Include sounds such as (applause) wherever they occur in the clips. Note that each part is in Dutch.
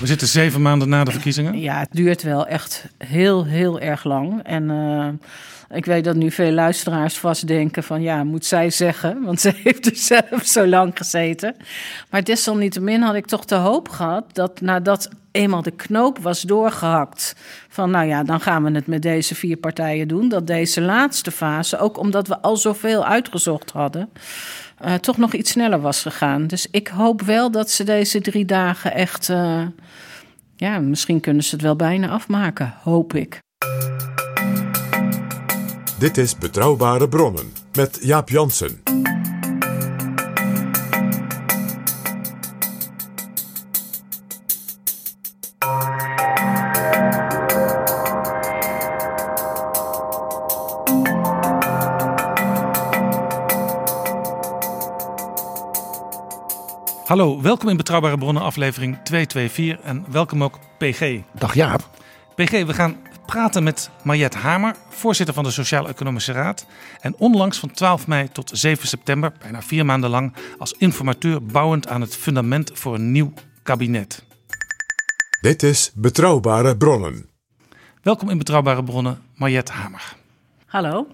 We zitten zeven maanden na de verkiezingen. Ja, het duurt wel echt heel, heel erg lang. En eh, ik weet dat nu veel luisteraars vast denken van... ja, moet zij zeggen, (laughs) want ze heeft er zelf zo lang gezeten. Maar desalniettemin had ik toch de hoop gehad... dat nadat eenmaal de knoop was doorgehakt... van nou ja, dan gaan we het met deze vier partijen doen... dat deze laatste fase, ook omdat we al zoveel uitgezocht hadden... eh, toch nog iets sneller was gegaan. Dus ik hoop wel dat ze deze drie dagen echt... eh, ja, misschien kunnen ze het wel bijna afmaken, hoop ik. Dit is Betrouwbare Bronnen met Jaap Jansen. Hallo, welkom in Betrouwbare Bronnen aflevering 224 en welkom ook PG. Dag Jaap. PG, we gaan praten met Mariette Hamer, voorzitter van de Sociaal-Economische Raad. En onlangs van 12 mei tot 7 september, bijna vier maanden lang, als informateur bouwend aan het fundament voor een nieuw kabinet. Dit is Betrouwbare Bronnen. Welkom in Betrouwbare Bronnen, Mariette Hamer. Hallo.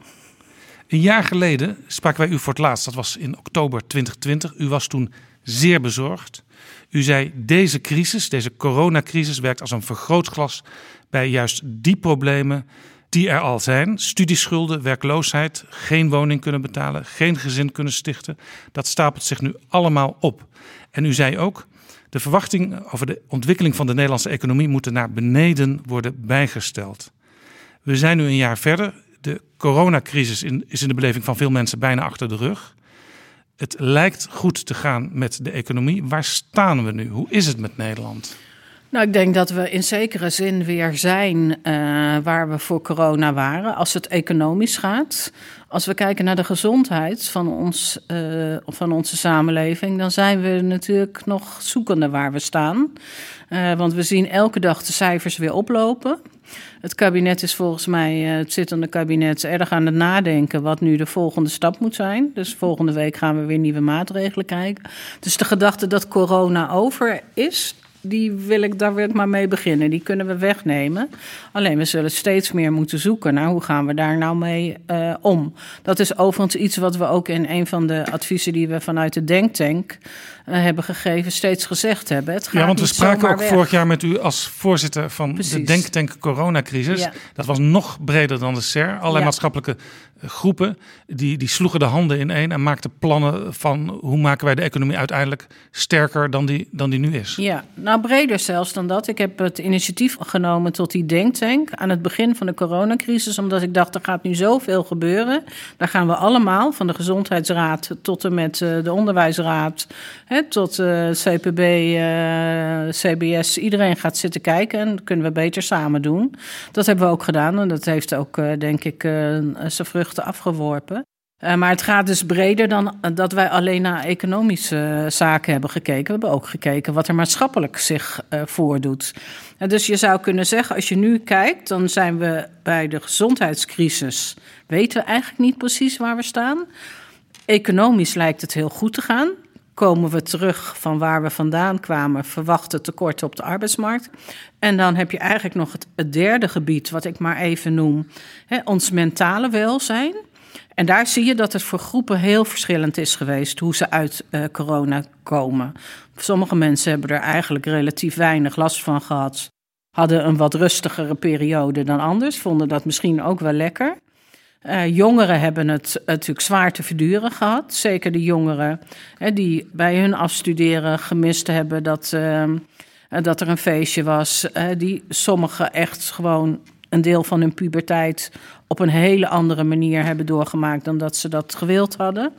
Een jaar geleden spraken wij u voor het laatst, dat was in oktober 2020. U was toen zeer bezorgd. U zei, deze crisis, deze coronacrisis, werkt als een vergrootglas bij juist die problemen die er al zijn. Studieschulden, werkloosheid, geen woning kunnen betalen, geen gezin kunnen stichten. Dat stapelt zich nu allemaal op. En u zei ook, de verwachtingen over de ontwikkeling van de Nederlandse economie moeten naar beneden worden bijgesteld. We zijn nu een jaar verder. De coronacrisis is in de beleving van veel mensen bijna achter de rug. Het lijkt goed te gaan met de economie. Waar staan we nu? Hoe is het met Nederland? Nou, ik denk dat we in zekere zin weer zijn eh, waar we voor corona waren, als het economisch gaat. Als we kijken naar de gezondheid van, ons, eh, van onze samenleving, dan zijn we natuurlijk nog zoekende waar we staan. Eh, want we zien elke dag de cijfers weer oplopen. Het kabinet is volgens mij, eh, het zittende kabinet, erg aan het nadenken wat nu de volgende stap moet zijn. Dus volgende week gaan we weer nieuwe maatregelen kijken. Dus de gedachte dat corona over is, die wil ik, daar wil ik maar mee beginnen. Die kunnen we wegnemen. Alleen we zullen steeds meer moeten zoeken naar hoe gaan we daar nou mee eh, om. Dat is overigens iets wat we ook in een van de adviezen die we vanuit de Denktank hebben gegeven, steeds gezegd hebben. Het gaat Ja, want we spraken ook weg. vorig jaar met u als voorzitter van de. Denktank Coronacrisis. Ja. Dat was nog breder dan de SER. Allerlei Ja. maatschappelijke eh, groepen die, die sloegen de handen ineen en maakten plannen van hoe maken wij de economie uiteindelijk sterker dan die, dan die nu is. Ja, nou breder zelfs dan dat. Ik heb het initiatief genomen tot die denktank aan het begin van de coronacrisis, omdat ik dacht er gaat nu zoveel gebeuren. Daar gaan we allemaal, van de gezondheidsraad tot en met eh, de onderwijsraad, tot eh, CPB, eh, CBS, iedereen gaat zitten kijken en kunnen we beter samen doen. Dat hebben we ook gedaan en dat heeft ook, eh, denk ik, eh, zijn vruchten afgeworpen. Eh, maar het gaat dus breder dan eh, dat wij alleen naar economische eh, zaken hebben gekeken. We hebben ook gekeken wat er maatschappelijk zich eh, voordoet. Dus je zou kunnen zeggen, als je nu kijkt, dan zijn we bij de gezondheidscrisis. Weten we eigenlijk niet precies waar we staan. Economisch lijkt het heel goed te gaan. Komen we terug van waar we vandaan kwamen, verwachten tekorten op de arbeidsmarkt. En dan heb je eigenlijk nog het, het derde gebied, wat ik maar even noem, hè, ons mentale welzijn. En daar zie je dat het voor groepen heel verschillend is geweest hoe ze uit eh, corona komen. Sommige mensen hebben er eigenlijk relatief weinig last van gehad. Hadden een wat rustigere periode dan anders, vonden dat misschien ook wel lekker. Uh, jongeren hebben het natuurlijk zwaar te verduren gehad. Zeker de jongeren hè, die bij hun afstuderen gemist hebben dat, uh, dat er een feestje was. Uh, die sommigen echt gewoon een deel van hun puberteit op een hele andere manier hebben doorgemaakt dan dat ze dat gewild hadden.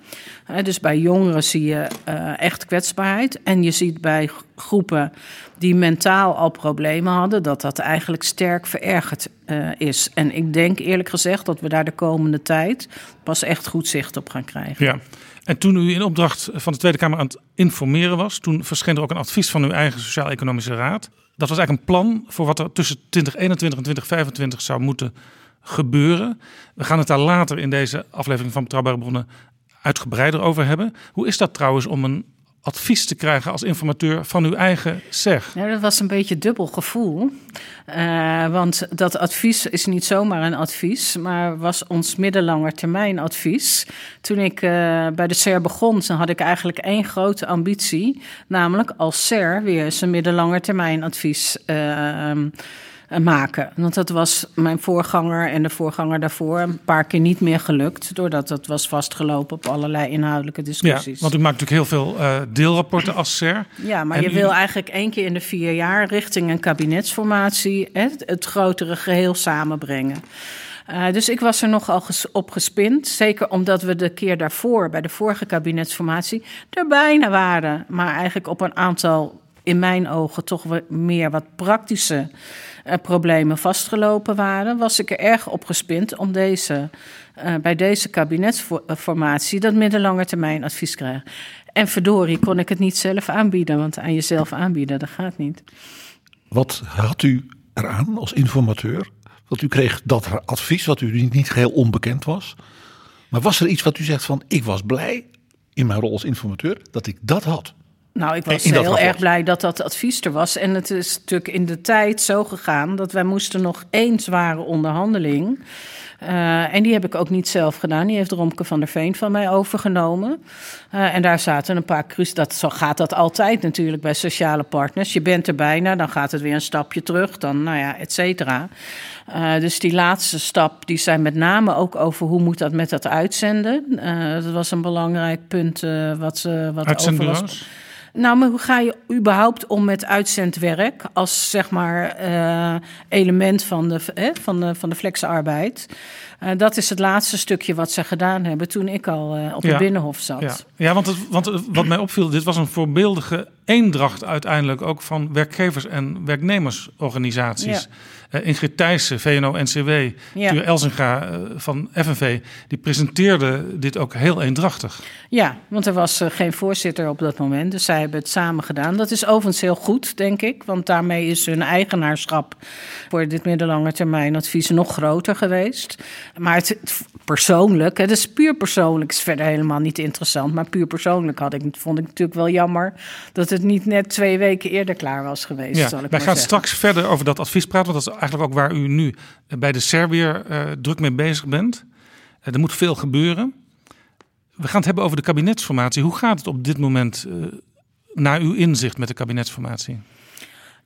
dus bij jongeren zie je uh, echt kwetsbaarheid. En je ziet bij groepen die mentaal al problemen hadden, dat dat eigenlijk sterk verergerd uh, is. En ik denk eerlijk gezegd dat we daar de komende tijd pas echt goed zicht op gaan krijgen. Ja. En toen u in opdracht van de Tweede Kamer aan het informeren was, toen verscheen er ook een advies van uw eigen Sociaal-Economische Raad. Dat was eigenlijk een plan voor wat er tussen 2021 en 2025 zou moeten gebeuren. We gaan het daar later in deze aflevering van Betrouwbare Bronnen uitgebreider over hebben. Hoe is dat trouwens om een advies te krijgen als informateur van uw eigen zeg? Dat was een beetje dubbel gevoel. Uh, want dat advies is niet zomaar een advies, maar was ons middellange termijn advies. Toen ik uh, bij de SER begon, dan had ik eigenlijk één grote ambitie. Namelijk als SER weer zijn middellange termijn advies uh, eh, maken. Want dat was mijn voorganger en de voorganger daarvoor een paar keer niet meer gelukt. Doordat dat was vastgelopen op allerlei inhoudelijke discussies. Ja, want u maakt natuurlijk heel veel uh, deelrapporten als SER. Ja, maar je wil eigenlijk één keer in de vier jaar richting een kabinetsformatie het, het grotere geheel samenbrengen. Uh, dus ik was er nogal op gespind. Zeker omdat we de keer daarvoor, bij de vorige kabinetsformatie, er bijna waren. Maar eigenlijk op een aantal, in mijn ogen, toch meer wat praktische problemen vastgelopen waren, was ik er erg op gespind om deze, uh, bij deze kabinetsformatie dat middellange termijn advies te krijgen. En verdorie kon ik het niet zelf aanbieden, want aan jezelf aanbieden, dat gaat niet. Wat had u eraan als informateur? Want u kreeg dat advies wat u niet geheel onbekend was. Maar was er iets wat u zegt van ik was blij in mijn rol als informateur dat ik dat had? Nou, ik was heel erg blij dat dat advies er was. En het is natuurlijk in de tijd zo gegaan dat wij moesten nog één zware onderhandeling. Uh, en die heb ik ook niet zelf gedaan. Die heeft Romke van der Veen van mij overgenomen. Uh, en daar zaten een paar cru's. Dat, zo gaat dat altijd natuurlijk bij sociale partners. Je bent er bijna, dan gaat het weer een stapje terug. Dan, nou ja, et cetera. Uh, dus die laatste stap, die zijn met name ook over hoe moet dat met dat uitzenden. dat was een belangrijk punt wat, wat over was. Nou, maar hoe ga je überhaupt om met uitzendwerk als zeg maar uh, element van de, eh, van de, van de flexarbeid? Uh, dat is het laatste stukje wat ze gedaan hebben toen ik al uh, op het Binnenhof zat. Ja, ja want, het, want wat mij opviel, dit was een voorbeeldige eendracht uiteindelijk ook van werkgevers- en werknemersorganisaties. Ja. Uh, Ingrid Thijssen, VNO-NCW, ja. Tuur Elzinga uh, van FNV... die presenteerde dit ook heel eendrachtig. Ja, want er was uh, geen voorzitter op dat moment. Dus zij hebben het samen gedaan. Dat is overigens heel goed, denk ik. Want daarmee is hun eigenaarschap... voor dit middellange termijn advies nog groter geweest. Maar het, het persoonlijk, het is puur persoonlijk... is verder helemaal niet interessant. Maar puur persoonlijk had ik, vond ik natuurlijk wel jammer... dat het niet net twee weken eerder klaar was geweest. Ja, zal ik wij gaan zeggen. straks verder over dat advies praten... want dat is eigenlijk ook waar u nu bij de Serviër uh, druk mee bezig bent. Uh, er moet veel gebeuren. We gaan het hebben over de kabinetsformatie. Hoe gaat het op dit moment naar uw inzicht met de kabinetsformatie?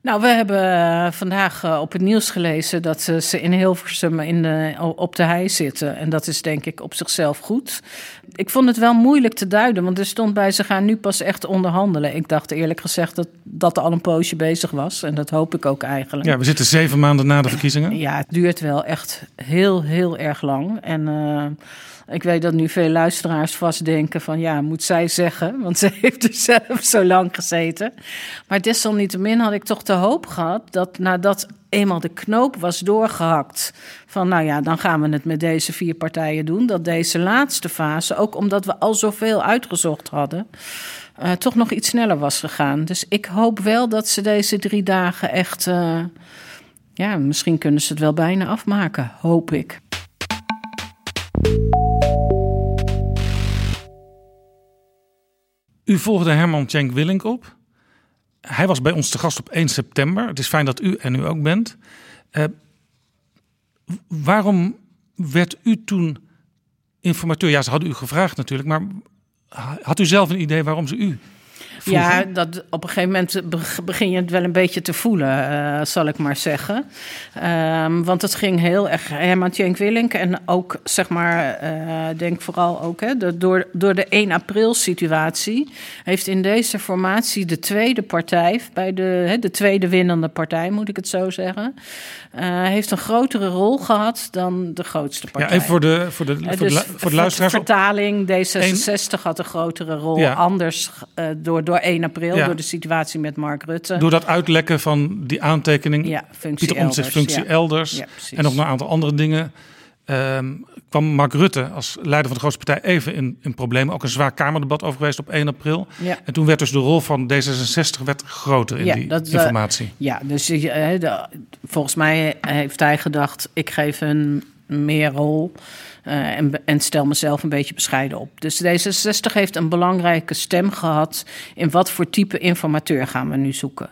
Nou, we hebben uh, vandaag uh, op het nieuws gelezen dat ze in Hilversum in de, op de hei zitten. En dat is denk ik op zichzelf goed. Ik vond het wel moeilijk te duiden, want er stond bij ze gaan nu pas echt onderhandelen. Ik dacht eerlijk gezegd dat dat al een poosje bezig was. En dat hoop ik ook eigenlijk. Ja, we zitten zeven maanden na de verkiezingen. Ja, het duurt wel echt heel, heel erg lang. En ik weet dat nu veel luisteraars vast denken van ja, moet zij zeggen, want ze (laughs) heeft er zelf zo lang gezeten. Maar desalniettemin had ik toch de hoop gehad dat nadat eenmaal de knoop was doorgehakt van nou ja, dan gaan we het met deze vier partijen doen, dat deze laatste fase, ook omdat we al zoveel uitgezocht hadden, uh, toch nog iets sneller was gegaan. Dus ik hoop wel dat ze deze drie dagen echt, uh, ja, misschien kunnen ze het wel bijna afmaken, hoop ik. U volgde Herman Tjenk Willink op. Hij was bij ons te gast op 1 september. Het is fijn dat u en u ook bent. Uh, waarom werd u toen informateur? Ja, ze hadden u gevraagd natuurlijk, maar had u zelf een idee waarom ze u Ja, dat, op een gegeven moment be- begin je het wel een beetje te voelen, eh, zal ik maar zeggen. Ehm, want het ging heel erg Herman Tjenk Willink en ook, zeg maar, eh, denk vooral ook hè, de, door, door de 1 april situatie... heeft in deze formatie de tweede partij, bij de, hè, de tweede winnende partij, moet ik het zo zeggen... eh, heeft een grotere rol gehad dan de grootste partij. Ja, even voor de, voor de, voor de, dus voor de vertaling, D66 had een grotere rol. Ja. Anders door, door 1 april, Ja. door de situatie met Mark Rutte. Door dat uitlekken van die aantekening, Ja, functie Pieter Omtzigt elders, functie ja. elders Ja, en nog een aantal andere dingen, ehm, kwam Mark Rutte als leider van de grootste partij even in, in problemen. Ook een zwaar Kamerdebat over geweest op 1 april. Ja. En toen werd dus de rol van D66 werd groter in Ja, die dat, eh, informatie. Ja, dus eh, de- volgens mij heeft hij gedacht: ik geef hun meer rol. Eh, en, en stel mezelf een beetje bescheiden op. Dus D66 heeft een belangrijke stem gehad in wat voor type informateur gaan we nu zoeken.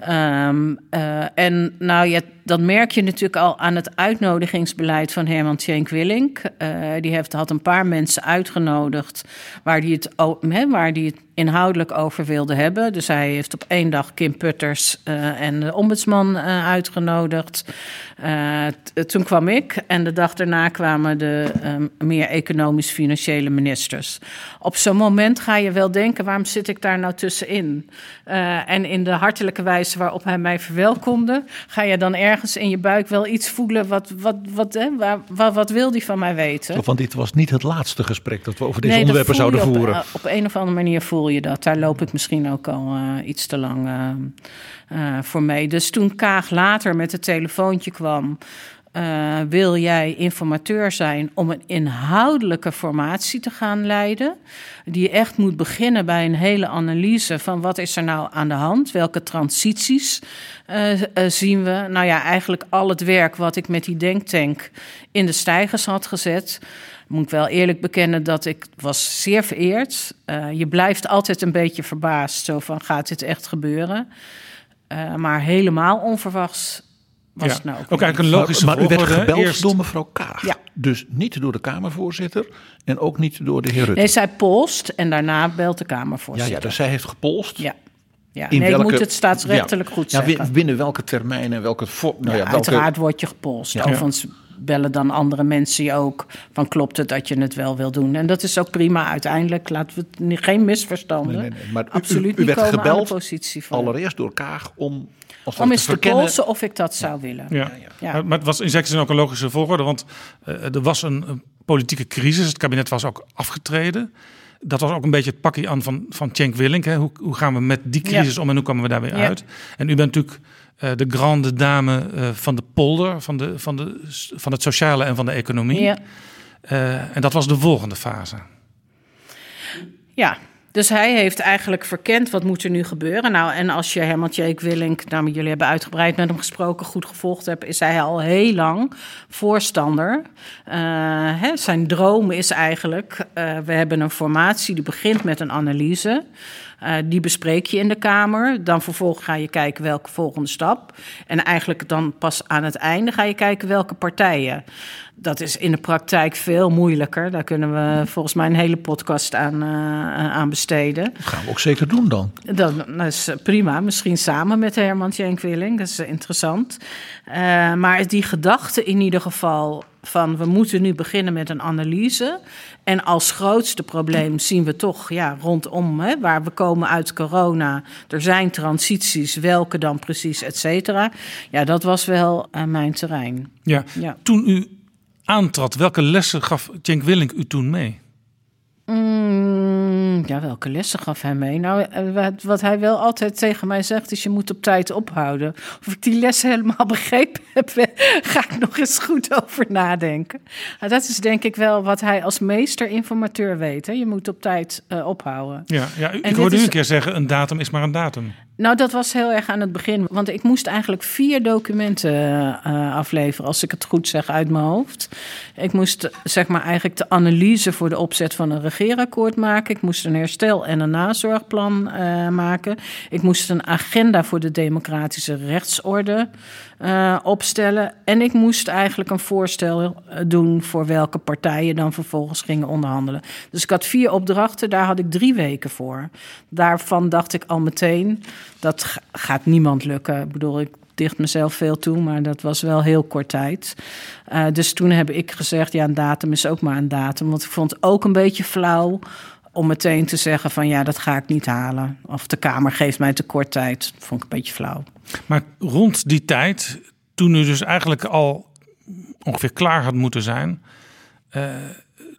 Ehm, eh, en nou dat merk je natuurlijk al aan het uitnodigingsbeleid van Herman Tjenk Willink. Eh, die heeft, had een paar mensen uitgenodigd waar die, het, waar die het inhoudelijk over wilde hebben. Dus hij heeft op één dag Kim Putters eh, en de ombudsman uitgenodigd. Toen kwam ik en de dag daarna kwamen de ehm, meer economisch-financiële ministers. Op zo'n moment ga je wel denken, waarom zit ik daar nou tussenin? En in de hartelijke wijze waarop hij mij verwelkomde, ga je dan ergens in je buik wel iets voelen. Wat, wat, wat, hè, waar, wat, wat wil die van mij weten? Want dit was niet het laatste gesprek dat we over deze Nee, onderwerpen zouden op, voeren. eh, Op, een of andere manier voel je dat. Daar loop ik misschien ook al eh, iets te lang eh, voor mee. Dus toen Kaag later met het telefoontje kwam. Eh, wil jij informateur zijn om een inhoudelijke formatie te gaan leiden? Die echt moet beginnen bij een hele analyse van wat is er nou aan de hand? Welke transities eh, eh, zien we? Nou ja, eigenlijk al het werk wat ik met die denktank in de stijgers had gezet moet ik wel eerlijk bekennen dat ik was zeer vereerd. Je blijft altijd een beetje verbaasd, zo van gaat dit echt gebeuren? Maar helemaal onverwachts was ja. het nou ook. Ook eigenlijk een logische maar, maar u werd gebeld Eerst- door mevrouw Kaag. Ja. Dus niet door de Kamervoorzitter en ook niet door de heer Rutte. Nee, zij polst en daarna belt de Kamervoorzitter. ja, dus zij heeft gepolst. ja. Ja, In nee, welke- ik moet het staatsrechtelijk ja, goed ja, zeggen. binnen welke termijn en welke... nou ja, ja, welke, uiteraard word je gepolst. Ja. Overigens bellen dan andere mensen je ook van klopt het dat je het wel wil doen. En dat is ook prima uiteindelijk. Laten we het geen misverstanden. Nee, nee, nee. Maar u- Absoluut u, u niet werd gebeld positie van. allereerst door Kaag om... Om te eens te verkennen- polsen of ik dat zou willen. Ja. Ja. Maar- Maar het was in zekere zin ook een logische volgorde, want eh, er was een, een politieke crisis. Het kabinet was ook afgetreden. Dat was ook een beetje het pakje aan van, van Cenk Willink. Hè. Hoe, hoe gaan we met die crisis om en hoe komen we daar weer Ja. uit? En u bent natuurlijk eh, de grande dame eh, van de polder, van, de, van, de, van het sociale en van de economie. Ja. Eh, en dat was de volgende fase. Ja, dus hij heeft eigenlijk verkend wat moet er nu gebeuren. Nou, en als je Herman Tjeek Willink, nou, jullie hebben uitgebreid met hem gesproken, goed gevolgd hebt, is hij al heel lang voorstander. Eh, hè, zijn droom is eigenlijk, eh, we hebben een formatie die begint met een analyse. Eh, die bespreek je in de Kamer. Dan vervolgens ga je kijken welke volgende stap. En eigenlijk dan pas aan het einde ga je kijken welke partijen. Dat is in de praktijk veel moeilijker. Daar kunnen we volgens mij een hele podcast aan, eh, aan besteden. Dat gaan we ook zeker doen dan. Dat, dat is eh, prima. Misschien samen met Herman Tjenk Willing. Dat is interessant. Eh, maar die gedachte in ieder geval van we moeten nu beginnen met een analyse. En als grootste probleem zien we toch ja, rondom hè, waar we komen uit corona. Er zijn transities, welke dan precies, et cetera. Ja, dat was wel eh, mijn terrein. Ja. Ja. Toen u aantrad, welke lessen gaf Cenk Willink u toen mee? Mm, ja, welke lessen gaf hij mee? Nou, eh, wat, hij wel altijd tegen mij zegt, is je moet op tijd ophouden. Of ik die lessen helemaal (laughs) begrepen heb, (laughs) ga ik nog eens goed over nadenken. Nou, dat is denk ik wel wat hij als meester-informateur weet. Hè? Je moet op tijd eh, ophouden. Ja, ja, u- ik hoorde u is- een keer zeggen, een datum is maar een datum. Nou, dat was heel erg aan het begin. Want ik moest eigenlijk vier documenten uh, afleveren, als ik het goed zeg uit mijn hoofd. Ik moest zeg maar eigenlijk de analyse voor de opzet van een regeerakkoord maken. Ik moest een herstel- en een nazorgplan uh, maken. Ik moest een agenda voor de democratische rechtsorde uh, opstellen. En ik moest eigenlijk een voorstel doen voor welke partijen dan vervolgens gingen onderhandelen. Dus ik had vier opdrachten, daar had ik drie weken voor. Daarvan dacht ik al meteen dat gaat niemand lukken. Ik bedoel, ik dicht mezelf veel toe, maar dat was wel heel kort tijd. Uh, dus toen heb ik gezegd, ja, een datum is ook maar een datum. Want ik vond het ook een beetje flauw om meteen te zeggen van ja, dat ga ik niet halen. Of de Kamer geeft mij te kort tijd. Dat vond ik een beetje flauw. Maar rond die tijd, toen u dus eigenlijk al ongeveer klaar had moeten zijn... Uh,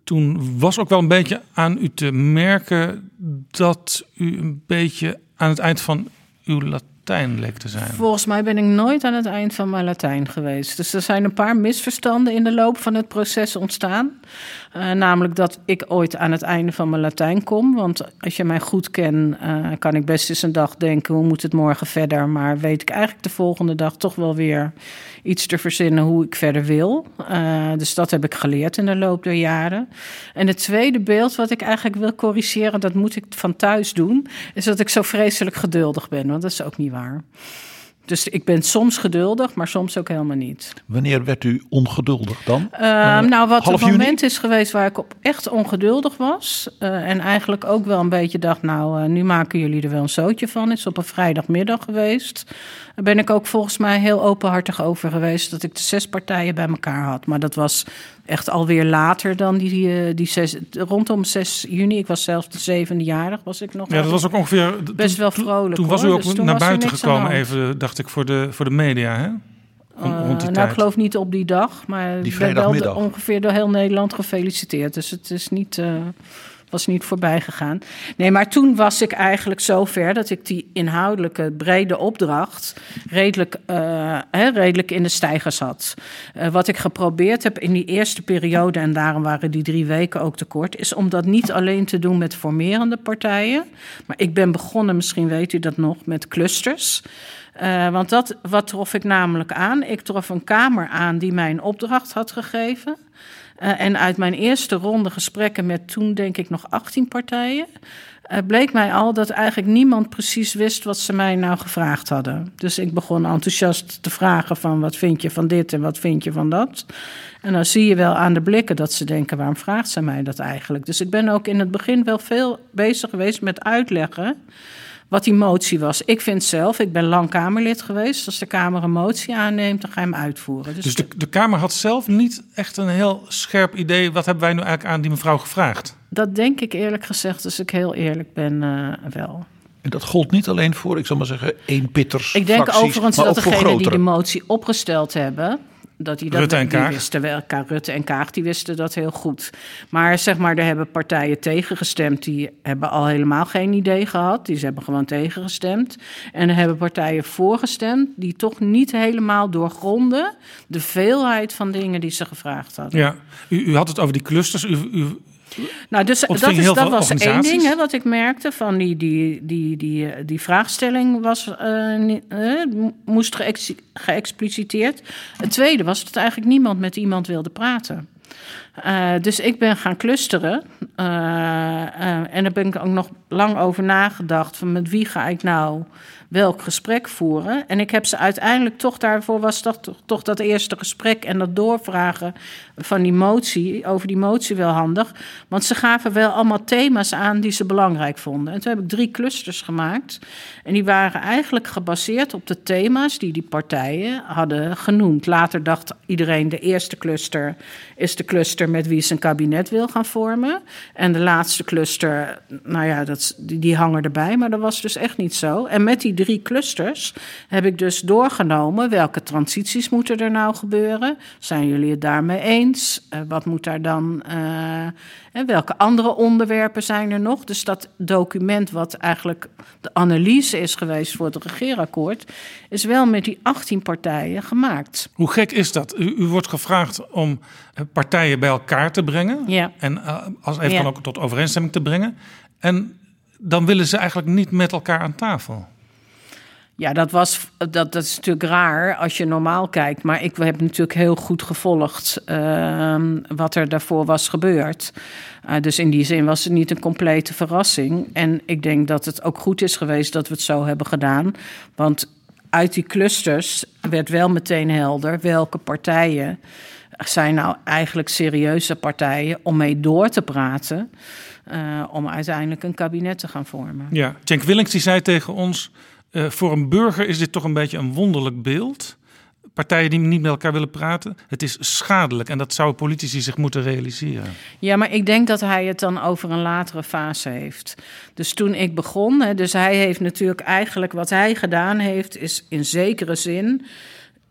toen was ook wel een beetje aan u te merken dat u een beetje aan het eind van uw Latijn te zijn. Volgens mij ben ik nooit aan het eind van mijn Latijn geweest. Dus er zijn een paar misverstanden in de loop van het proces ontstaan. Uh, namelijk dat ik ooit aan het einde van mijn Latijn kom. Want als je mij goed kent, uh, kan ik best eens een dag denken: hoe moet het morgen verder? Maar weet ik eigenlijk de volgende dag toch wel weer iets te verzinnen hoe ik verder wil. Uh, dus dat heb ik geleerd in de loop der jaren. En het tweede beeld wat ik eigenlijk wil corrigeren, dat moet ik van thuis doen, is dat ik zo vreselijk geduldig ben. Want dat is ook niet waar. Dus ik ben soms geduldig, maar soms ook helemaal niet. Wanneer werd u ongeduldig dan? Uh, nou, wat het moment is geweest waar ik op echt ongeduldig was. Uh, en eigenlijk ook wel een beetje dacht, nou, nu maken jullie er wel een zootje van. Is op een vrijdagmiddag geweest. Daar ben ik ook volgens mij heel openhartig over geweest dat ik de zes partijen bij elkaar had. Maar dat was echt alweer later dan die, die zes, rondom 6 juni. Ik was zelf de zevende jarig, was ik nog. Ja, dat was ook ongeveer best wel vrolijk. Toen, was u ook dus naar buiten gekomen, even dacht ik, voor de, voor de media, hè? Rond, rond die uh, nou, ik geloof niet op die dag, maar die vrijdagmiddag. wel ongeveer door heel Nederland gefeliciteerd. Dus het is niet. Uh, was niet voorbij gegaan. Nee, maar toen was ik eigenlijk zo ver dat ik die inhoudelijke brede opdracht redelijk, uh, redelijk in de stijgers had. Uh, wat ik geprobeerd heb in die eerste periode, en daarom waren die drie weken ook te kort, is om dat niet alleen te doen met formerende partijen. Maar ik ben begonnen, misschien weet u dat nog, met clusters. Uh, want dat, wat trof ik namelijk aan? Ik trof een Kamer aan die mij een opdracht had gegeven. Uh, en uit mijn eerste ronde gesprekken met toen, denk ik, nog 18 partijen. Uh, bleek mij al dat eigenlijk niemand precies wist wat ze mij nou gevraagd hadden. Dus ik begon enthousiast te vragen van wat vind je van dit en wat vind je van dat. En dan zie je wel aan de blikken dat ze denken waarom vraagt ze mij dat eigenlijk. Dus ik ben ook in het begin wel veel bezig geweest met uitleggen wat die motie was. Ik vind zelf, ik ben lang Kamerlid geweest. Als de Kamer een motie aanneemt, dan ga je hem uitvoeren. Dus, dus de, de Kamer had zelf niet echt een heel scherp idee. Wat hebben wij nu eigenlijk aan die mevrouw gevraagd? Dat denk ik eerlijk gezegd, als ik heel eerlijk ben, uh, wel. En dat gold niet alleen voor, ik zal maar zeggen, één pitters. Ik denk fracties, overigens maar dat degenen die de motie opgesteld hebben, dat die dat Rutte en die Kaag. wisten wel. Ka- Rutte en Kaag die wisten dat heel goed. Maar zeg maar, er hebben partijen tegengestemd. Die hebben al helemaal geen idee gehad. Die hebben gewoon tegengestemd. En er hebben partijen voorgestemd die toch niet helemaal doorgronden de veelheid van dingen die ze gevraagd hadden. Ja, u, u had het over die clusters. U, u, Nou, dus dat, is, was één ding hè, wat ik merkte. Van die, die, die, die, eh, die vraagstelling was, eh, niet- eh, mo- moest geëx- geëxpliciteerd. Het tweede was dat eigenlijk niemand met iemand wilde praten. Eh, dus ik ben gaan clusteren. Eh, eh, en daar ben ik ook nog lang over nagedacht. Van met wie ga ik nou welk gesprek voeren? En ik heb ze uiteindelijk toch, daarvoor was toch, toch dat eerste gesprek en dat doorvragen van die motie, over die motie wel handig. Want ze gaven wel allemaal thema's aan die ze belangrijk vonden. En toen heb ik drie clusters gemaakt. En die waren eigenlijk gebaseerd op de thema's die die partijen hadden genoemd. Later dacht iedereen de eerste cluster is de cluster met wie ze een kabinet wil gaan vormen. En de laatste cluster, nou ja, dat, die, die hangen erbij. Maar dat was dus echt niet zo. En met die drie clusters heb ik dus doorgenomen welke transities moeten er nou gebeuren. Zijn jullie het daarmee eens? Eh, wat moet daar dan... eh, en welke andere onderwerpen zijn er nog? Dus dat document, wat eigenlijk de analyse is geweest voor het regeerakkoord, is wel met die 18 partijen gemaakt. hoe gek is dat? U, u wordt gevraagd om eh, partijen bij elkaar te brengen. Ja. En eh, als even dan ook tot overeenstemming te brengen. En dan willen ze eigenlijk niet met elkaar aan tafel. Ja, dat, was, dat, dat is natuurlijk raar als je normaal kijkt. Maar ik heb natuurlijk heel goed gevolgd ehm, wat er daarvoor was gebeurd. Uh, dus in die zin was het niet een complete verrassing. En ik denk dat het ook goed is geweest dat we het zo hebben gedaan. Want uit die clusters werd wel meteen helder welke partijen zijn nou eigenlijk serieuze partijen om mee door te praten. Uh, om uiteindelijk een kabinet te gaan vormen. Ja, Cenk Willings die zei tegen ons... Uh, voor een burger is dit toch een beetje een wonderlijk beeld. Partijen die niet met elkaar willen praten. Het is schadelijk en dat zouden politici zich moeten realiseren. Ja, maar ik denk dat hij het dan over een latere fase heeft. Dus toen ik begon, hè, dus hij heeft natuurlijk eigenlijk wat hij gedaan heeft, is in zekere zin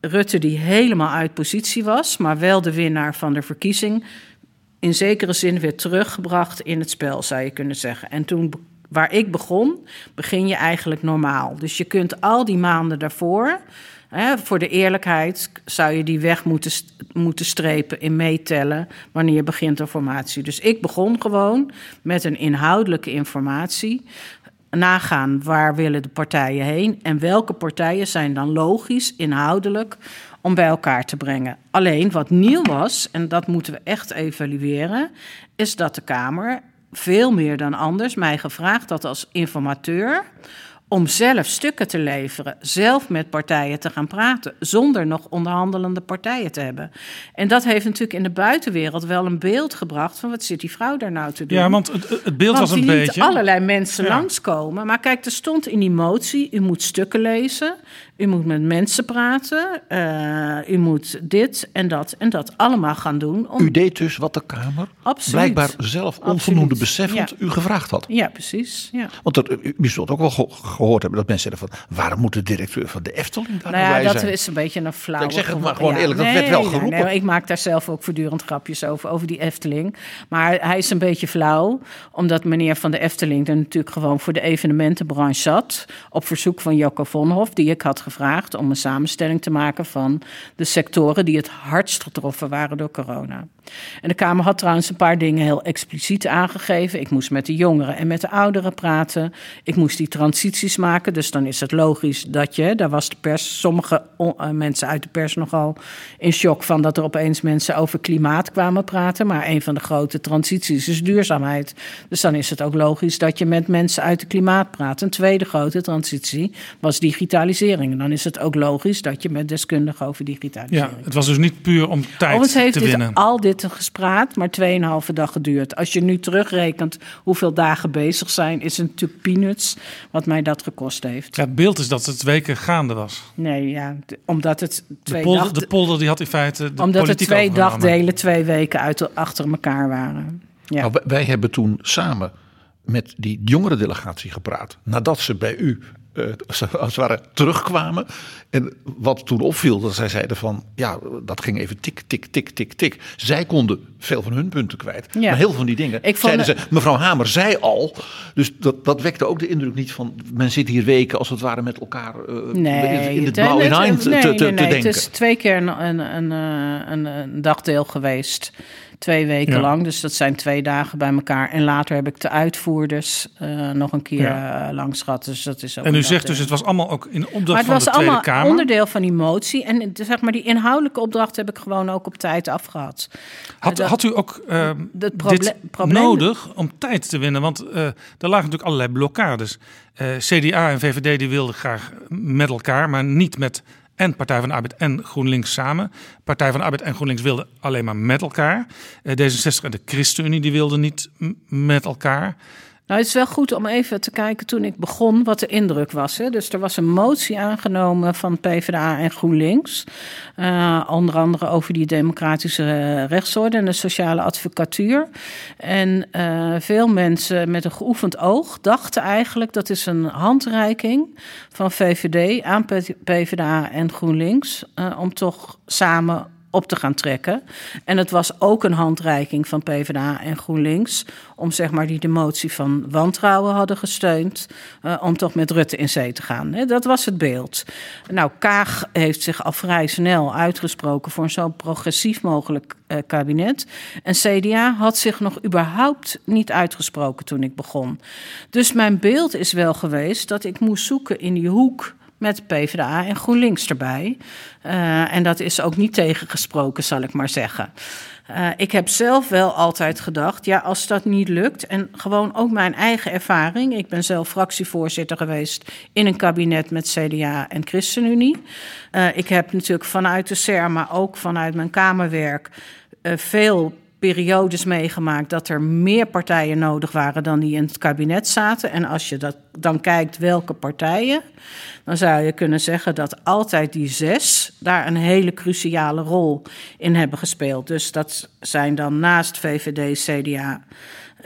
Rutte die helemaal uit positie was, maar wel de winnaar van de verkiezing, in zekere zin weer teruggebracht in het spel, zou je kunnen zeggen. En toen, waar ik begon, begin je eigenlijk normaal. Dus je kunt al die maanden daarvoor, hè, voor de eerlijkheid, zou je die weg moeten, moeten strepen in meetellen wanneer je begint de formatie. Dus ik begon gewoon met een inhoudelijke informatie nagaan waar willen de partijen heen en welke partijen zijn dan logisch, inhoudelijk om bij elkaar te brengen. Alleen wat nieuw was, en dat moeten we echt evalueren, is dat de Kamer veel meer dan anders mij gevraagd had als informateur om zelf stukken te leveren, zelf met partijen te gaan praten, zonder nog onderhandelende partijen te hebben. En dat heeft natuurlijk in de buitenwereld wel een beeld gebracht van wat zit die vrouw daar nou te doen. Ja, want het, het beeld want was een beetje. allerlei mensen ja. langskomen. Maar kijk, er stond in die motie: u moet stukken lezen, u moet met mensen praten, uh, u moet dit en dat en dat allemaal gaan doen. Om... U deed dus wat de Kamer Absoluut. blijkbaar zelf onvoldoende beseffend Ja. u gevraagd had. Ja, precies. Ja. Want er, u zult ook wel ge- gehoord hebben dat mensen zeggen van... waarom moet de directeur van de Efteling daar Nou ja, bij dat zijn? is een beetje een flauwe... Ik zeg het maar gewo- gewoon eerlijk, dat nee, werd wel geroepen. nee, ik maak daar zelf ook voortdurend grapjes over, over die Efteling. Maar hij is een beetje flauw, omdat meneer van de Efteling... er natuurlijk gewoon voor de evenementenbranche zat... op verzoek van Jocko Vonhoff, die ik had gevraagd... om een samenstelling te maken van de sectoren... die het hardst getroffen waren door corona. En de Kamer had trouwens een paar dingen heel expliciet aangegeven. Ik moest met de jongeren en met de ouderen praten. Ik moest die transities maken. Dus dan is het logisch dat je, daar was de pers, sommige eh, mensen uit de pers nogal in shock van dat er opeens mensen over klimaat kwamen praten. Maar een van de grote transities is duurzaamheid. Dus dan is het ook logisch dat je met mensen uit de klimaat praat. Een tweede grote transitie was digitalisering. Dan is het ook logisch dat je met deskundigen over digitalisering. Ja, het was dus niet puur om tijd Overigens heeft te dit winnen. al dit gespraat maar 2,5 dag geduurd. Als je nu terugrekent hoeveel dagen bezig zijn, is het natuurlijk peanuts wat mij dat gekost heeft. Ja, het beeld is dat het weken gaande was. Nee, ja, omdat het De twee, polder, dag, de polder die had in feite de omdat het twee overgenomen. dagdelen twee weken uit, achter elkaar waren. Ja. Nou, wij- hebben toen samen met die jongere delegatie gepraat. Nadat ze bij u (laughs) als het ware terugkwamen. En wat toen opviel, dat zij zeiden van... ja, dat ging even tik, tik, tik, tik, tik. Zij konden veel van hun punten kwijt. Ja. Maar heel veel van die dingen Ik vond zeiden het- ze... mevrouw Hamer zei al. Dus dat, dat wekte ook de indruk niet van... men zit hier weken als het ware met elkaar eh, Nee, in het blauw in eind te, nee, te, denken. Het is twee keer een, een, een, eh, een, een dagdeel geweest. Twee weken Ja. lang. Dus dat zijn twee dagen bij elkaar. En later heb ik de uitvoerders eh, nog een keer Ja. eh, langs gehad. Dus dat is ook En u zegt dus, het was allemaal ook in opdracht Maar het van was de Tweede allemaal Kamer. onderdeel van die motie. En de- zeg maar, die inhoudelijke opdracht heb ik gewoon ook op tijd afgehad. Had, dat- had u ook eh, proble- dit probleem- nodig om tijd te winnen? Want eh, er lagen natuurlijk allerlei blokkades. Eh, CDA en VVD die wilden graag met elkaar, maar niet met en Partij van Arbeid en GroenLinks samen. Partij van Arbeid en GroenLinks wilden alleen maar met elkaar. Eh, D66 en de ChristenUnie die wilden niet met elkaar. Nou, het is wel goed om even te kijken toen ik begon wat de indruk was. Hè. Dus er was een motie aangenomen van PvdA en GroenLinks. Eh, onder andere over die democratische rechtsorde en de sociale advocatuur. En eh, veel mensen met een geoefend oog dachten eigenlijk dat is een handreiking van VVD aan PvdA en GroenLinks. eh, om toch samen op te gaan trekken. En het was ook een handreiking van PvdA en GroenLinks... om zeg maar die de motie van wantrouwen hadden gesteund... eh, om toch met Rutte in zee te gaan. Dat was het beeld. Nou, Kaag heeft zich al vrij snel uitgesproken... voor een zo progressief mogelijk eh, kabinet. En CDA had zich nog überhaupt niet uitgesproken toen ik begon. Dus mijn beeld is wel geweest dat ik moest zoeken in die hoek met PvdA en GroenLinks erbij. Uh, en dat is ook niet tegengesproken, zal ik maar zeggen. Uh, ik heb zelf wel altijd gedacht, ja, als dat niet lukt, en gewoon ook mijn eigen ervaring. Ik ben zelf fractievoorzitter geweest in een kabinet met CDA en ChristenUnie. Uh, ik heb natuurlijk vanuit de SER, maar ook vanuit mijn Kamerwerk, veel periodes meegemaakt dat er meer partijen nodig waren dan die in het kabinet zaten. En als je dat dan kijkt welke partijen, dan zou je kunnen zeggen dat altijd die zes daar een hele cruciale rol in hebben gespeeld. Dus dat zijn dan naast VVD, CDA,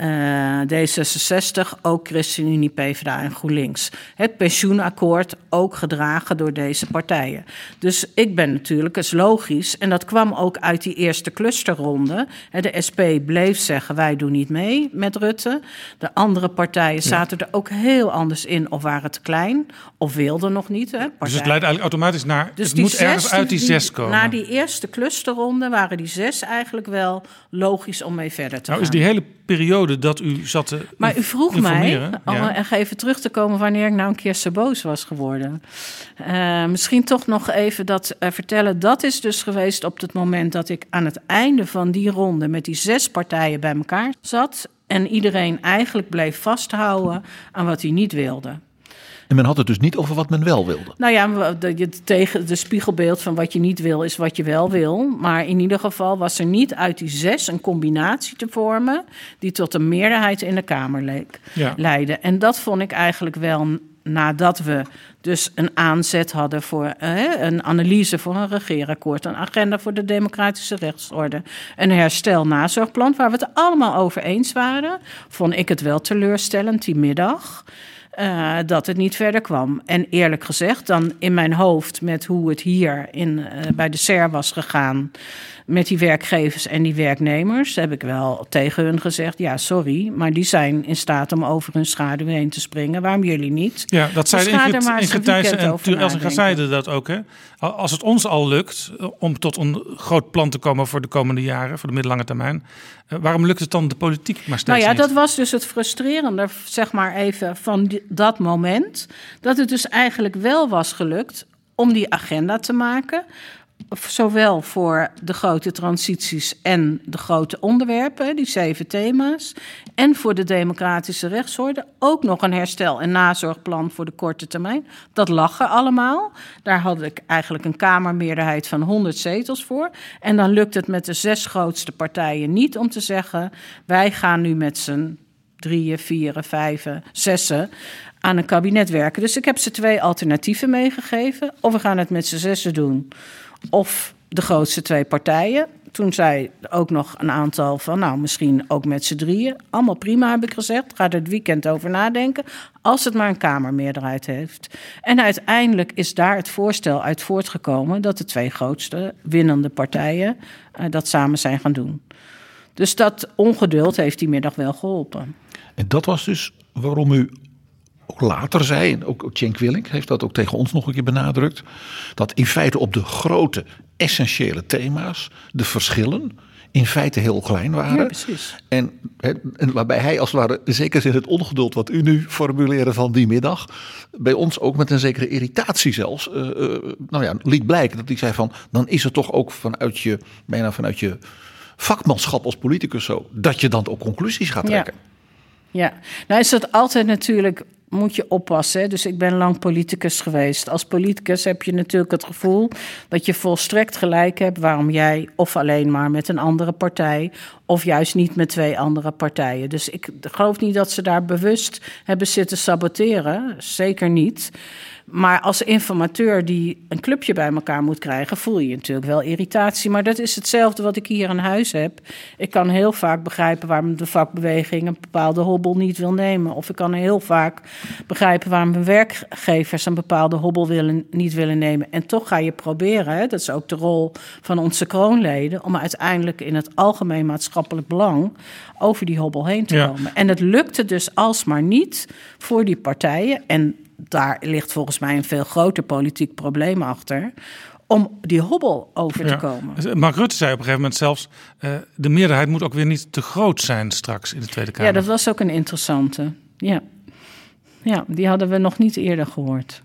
uh, D66, ook ChristenUnie, PvdA en GroenLinks. Het pensioenakkoord ook gedragen door deze partijen. Dus ik ben natuurlijk, is logisch, en dat kwam ook uit die eerste clusterronde. De SP bleef zeggen, wij doen niet mee met Rutte. De andere partijen zaten er ook heel anders in, of waren te klein, of wilden nog niet. Hè, dus het leidt eigenlijk automatisch naar, dus het moet zes, ergens uit die zes komen. Na die eerste clusterronde waren die zes eigenlijk wel logisch om mee verder te nou, gaan. Is die hele periode dat u zat te Maar u vroeg mij, om ja. even terug te komen wanneer ik nou een keer zo boos was geworden. Uh, misschien toch nog even dat uh, vertellen. Dat is dus geweest op het moment dat ik aan het einde van die ronde met die zes partijen bij elkaar zat. En iedereen eigenlijk bleef vasthouden aan wat hij niet wilde. En men had het dus niet over wat men wel wilde. Nou ja, de, tegen de spiegelbeeld van wat je niet wil is wat je wel wil. Maar in ieder geval was er niet uit die zes een combinatie te vormen die tot een meerderheid in de Kamer leek, ja. leidde. En dat vond ik eigenlijk wel nadat we dus een aanzet hadden voor eh, een analyse voor een regeerakkoord, een agenda voor de democratische rechtsorde, een herstel-nazorgplan waar we het allemaal over eens waren, vond ik het wel teleurstellend die middag. Uh, dat het niet verder kwam. En eerlijk gezegd, dan in mijn hoofd met hoe het hier in, uh, bij de SER was gegaan met die werkgevers en die werknemers heb ik wel tegen hun gezegd: ja, sorry, maar die zijn in staat om over hun schaduw heen te springen. Waarom jullie niet? Ja, dat zijn dus Ingrid, Ingrid Thijssen en Tuur zeiden dat ook. Hè? Als het ons al lukt eh, om tot een groot plan te komen voor de komende jaren, voor de middellange termijn, eh, waarom lukt het dan de politiek maar steeds Nou ja, niet? dat was dus het frustrerende, zeg maar even, van die, dat moment. Dat het dus eigenlijk wel was gelukt om die agenda te maken zowel voor de grote transities en de grote onderwerpen, die zeven thema's, en voor de democratische rechtsorde ook nog een herstel- en nazorgplan voor de korte termijn. Dat lag er allemaal. Daar had ik eigenlijk een Kamermeerderheid van 100 zetels voor. En dan lukt het met de zes grootste partijen niet om te zeggen: wij gaan nu met z'n drieën, vieren, vijven, zessen aan een kabinet werken. Dus ik heb ze twee alternatieven meegegeven. Of we gaan het met z'n zessen doen of de grootste twee partijen. Toen zei ook nog een aantal van, nou, misschien ook met z'n drieën. Allemaal prima, heb ik gezegd. Ga er het weekend over nadenken. Als het maar een Kamermeerderheid heeft. En uiteindelijk is daar het voorstel uit voortgekomen dat de twee grootste winnende partijen uh, dat samen zijn gaan doen. Dus dat ongeduld heeft die middag wel geholpen. En dat was dus waarom u ook later zei, en ook Cenk Willink heeft dat ook tegen ons nog een keer benadrukt, dat in feite op de grote essentiële thema's de verschillen in feite heel klein waren. Ja, precies. En, en waarbij hij als het ware, zeker in het ongeduld wat u nu formuleerde van die middag, bij ons ook met een zekere irritatie zelfs, uh, uh, nou ja, liet blijken dat hij zei van, dan is het toch ook vanuit je, bijna vanuit je vakmanschap als politicus zo, dat je dan ook conclusies gaat trekken. Ja. Ja, nou is dat altijd natuurlijk moet je oppassen. Dus ik ben lang politicus geweest. Als politicus heb je natuurlijk het gevoel dat je volstrekt gelijk hebt waarom jij of alleen maar met een andere partij of juist niet met twee andere partijen. Dus ik geloof niet dat ze daar bewust hebben zitten saboteren. Zeker niet. Maar als informateur die een clubje bij elkaar moet krijgen, voel je natuurlijk wel irritatie. Maar dat is hetzelfde wat ik hier in huis heb. Ik kan heel vaak begrijpen waarom de vakbeweging een bepaalde hobbel niet wil nemen. Of ik kan heel vaak begrijpen waarom mijn werkgevers een bepaalde hobbel willen, niet willen nemen. En toch ga je proberen, hè, dat is ook de rol van onze kroonleden, om uiteindelijk in het algemeen maatschappelijk belang over die hobbel heen te Ja. komen. En het lukte dus alsmaar niet voor die partijen. En daar ligt volgens mij een veel groter politiek probleem achter. Om die hobbel over te komen. Mark Rutte zei op een gegeven moment zelfs... Uh, de meerderheid moet ook weer niet te groot zijn straks in de Tweede Kamer. Ja, dat was ook een interessante. Ja. ja, die hadden we nog niet eerder gehoord.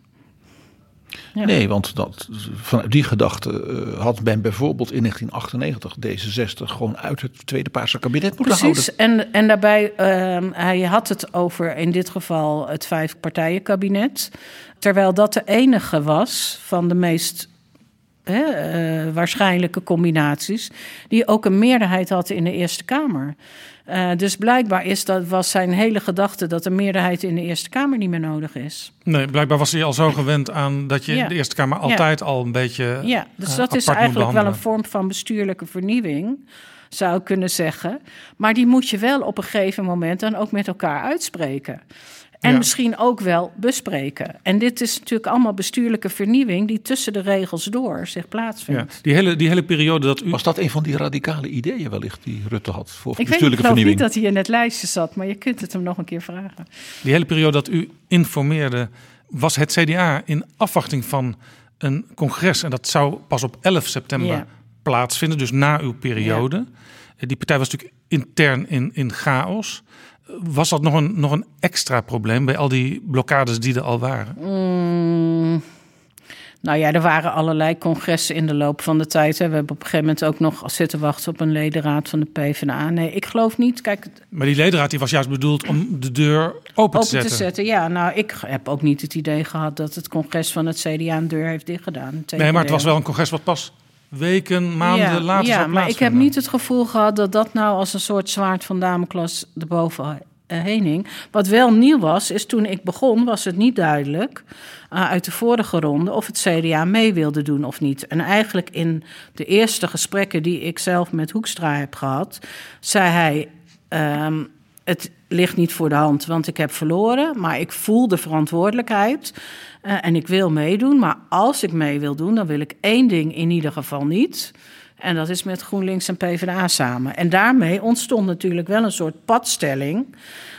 Ja. Nee, want dat, vanuit die gedachte eh, had men bijvoorbeeld in 1998 D66 gewoon uit het Tweede Paarse kabinet moeten Precies, houden. en, en daarbij, ehm hij had het over in dit geval het vijfpartijenkabinet. Terwijl dat de enige was van de meest hè, eh, waarschijnlijke combinaties... die ook een meerderheid had in de Eerste Kamer. Eh, dus blijkbaar is dat, was zijn hele gedachte dat een meerderheid in de Eerste Kamer niet meer nodig is. Nee, blijkbaar was hij al zo gewend aan dat je Ja. in de Eerste Kamer altijd al een beetje. Ja, dus eh, dat is eigenlijk wel een vorm van bestuurlijke vernieuwing, zou ik kunnen zeggen. Maar die moet je wel op een gegeven moment dan ook met elkaar uitspreken. En Ja. misschien ook wel bespreken. En dit is natuurlijk allemaal bestuurlijke vernieuwing die tussen de regels door zich Ja, plaatsvindt. die, hele, die hele periode dat u. Was dat een van die radicale ideeën wellicht die Rutte had voor Ik weet ik bestuurlijke geloof niet vernieuwing? dat hij in het lijstje zat, maar je kunt het hem nog een keer vragen. Die hele periode dat u informeerde, was het CDA in afwachting van een congres. En dat zou pas op 11 september Ja. plaatsvinden, dus na uw periode. Eh, Die partij was natuurlijk intern in, in chaos. Was dat nog een, nog een extra probleem bij al die blokkades die er al waren? Mm, nou ja, er waren allerlei congressen in de loop van de tijd. Hè. We hebben op een gegeven moment ook nog zitten wachten op een ledenraad van de PvdA. Nee, ik geloof niet. Kijk, Maar die ledenraad die was juist bedoeld om de deur open, open te zetten. Ja, nou, ik heb ook niet het idee gehad dat het congres van het CDA een deur heeft dichtgedaan. Nee, maar het was wel een congres wat pas weken, maanden ja, later Ja, maar ik heb niet het gevoel gehad dat dat nou als een soort zwaard van Damocles erboven heen hing. Wat wel nieuw was, is toen ik begon, was het niet duidelijk eh, uit de vorige ronde of het CDA mee wilde doen of niet. En eigenlijk in de eerste gesprekken die ik zelf met Hoekstra heb gehad, zei hij. ehm, het ligt niet voor de hand, want ik heb verloren. Maar ik voel de verantwoordelijkheid eh, en ik wil meedoen. Maar als ik mee wil doen, dan wil ik één ding in ieder geval niet. En dat is met GroenLinks en PvdA samen. En daarmee ontstond natuurlijk wel een soort padstelling.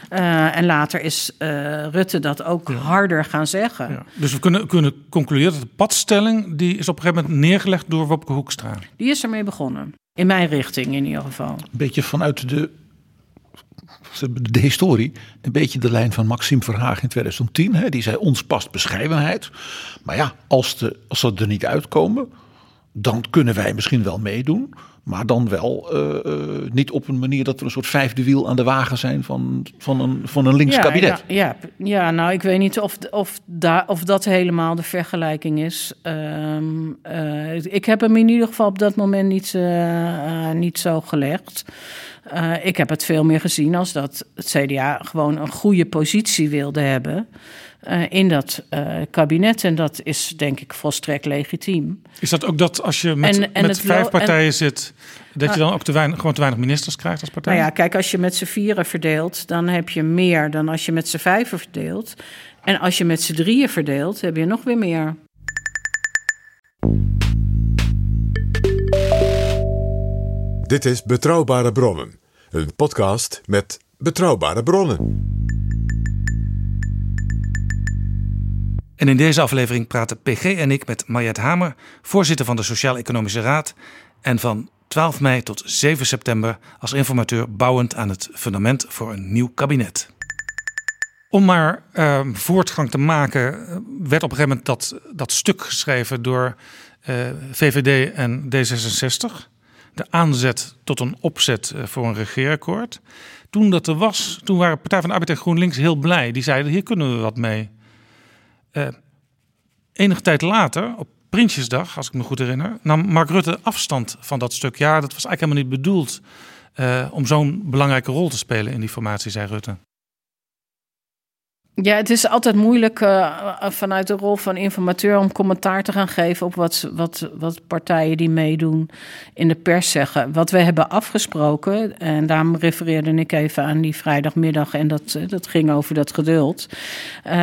Eh, en later is eh, Rutte dat ook harder gaan zeggen. Ja. Dus we kunnen, kunnen concluderen dat de padstelling... die is op een gegeven moment neergelegd door Wopke Hoekstra. Die is ermee begonnen. In mijn richting in ieder geval. Een beetje vanuit de, de historie, een beetje de lijn van Maxime Verhagen in 2010. Hè, die zei, ons past bescheidenheid. Maar ja, als, de, als ze er niet uitkomen, dan kunnen wij misschien wel meedoen. Maar dan wel eh, eh, niet op een manier dat we een soort vijfde wiel aan de wagen zijn van, van, een, van een links ja, kabinet. Ja, ja, ja, nou, ik weet niet of, of, daar of dat helemaal de vergelijking is. Ehm, eh, ik heb hem in ieder geval op dat moment niet, niet zo gelegd. Eh, ik heb het veel meer gezien als dat het CDA gewoon een goede positie wilde hebben eh, in dat eh, kabinet. En dat is denk ik volstrekt legitiem. Is dat ook dat als je met, En- en met vijf partijen en- zit... dat je dan ook te weinig, gewoon te weinig ministers krijgt als partij? Nou ja, kijk, als je met z'n vieren verdeelt, dan heb je meer dan als je met z'n vijven verdeelt. En als je met z'n drieën verdeelt, heb je nog weer meer. Dit is Betrouwbare Bronnen, een podcast met betrouwbare bronnen. En in deze aflevering praten PG en ik met Mariette Hamer, voorzitter van de Sociaal-Economische Raad. En van 12 mei tot 7 september als informateur bouwend aan het fundament voor een nieuw kabinet. Om maar eh, voortgang te maken, eh, werd op een gegeven moment dat, dat stuk geschreven door eh, VVD en D66. De aanzet tot een opzet eh, voor een regeerakkoord. Toen dat er was, toen waren Partij van de Arbeid en GroenLinks heel blij. Die zeiden, hier kunnen we wat mee. Enige tijd later, op Prinsjesdag, als ik me goed herinner, nam Mark Rutte afstand van dat stuk. Ja, dat was eigenlijk helemaal niet bedoeld eh, om zo'n belangrijke rol te spelen in die formatie, zei Rutte. Ja, het is altijd moeilijk eh, vanuit de rol van informateur om commentaar te gaan geven op wat, wat, wat partijen die meedoen in de pers zeggen. Wat we hebben afgesproken, en daarom refereerde ik even aan die vrijdagmiddag en dat, eh, dat ging over dat geduld. Eh,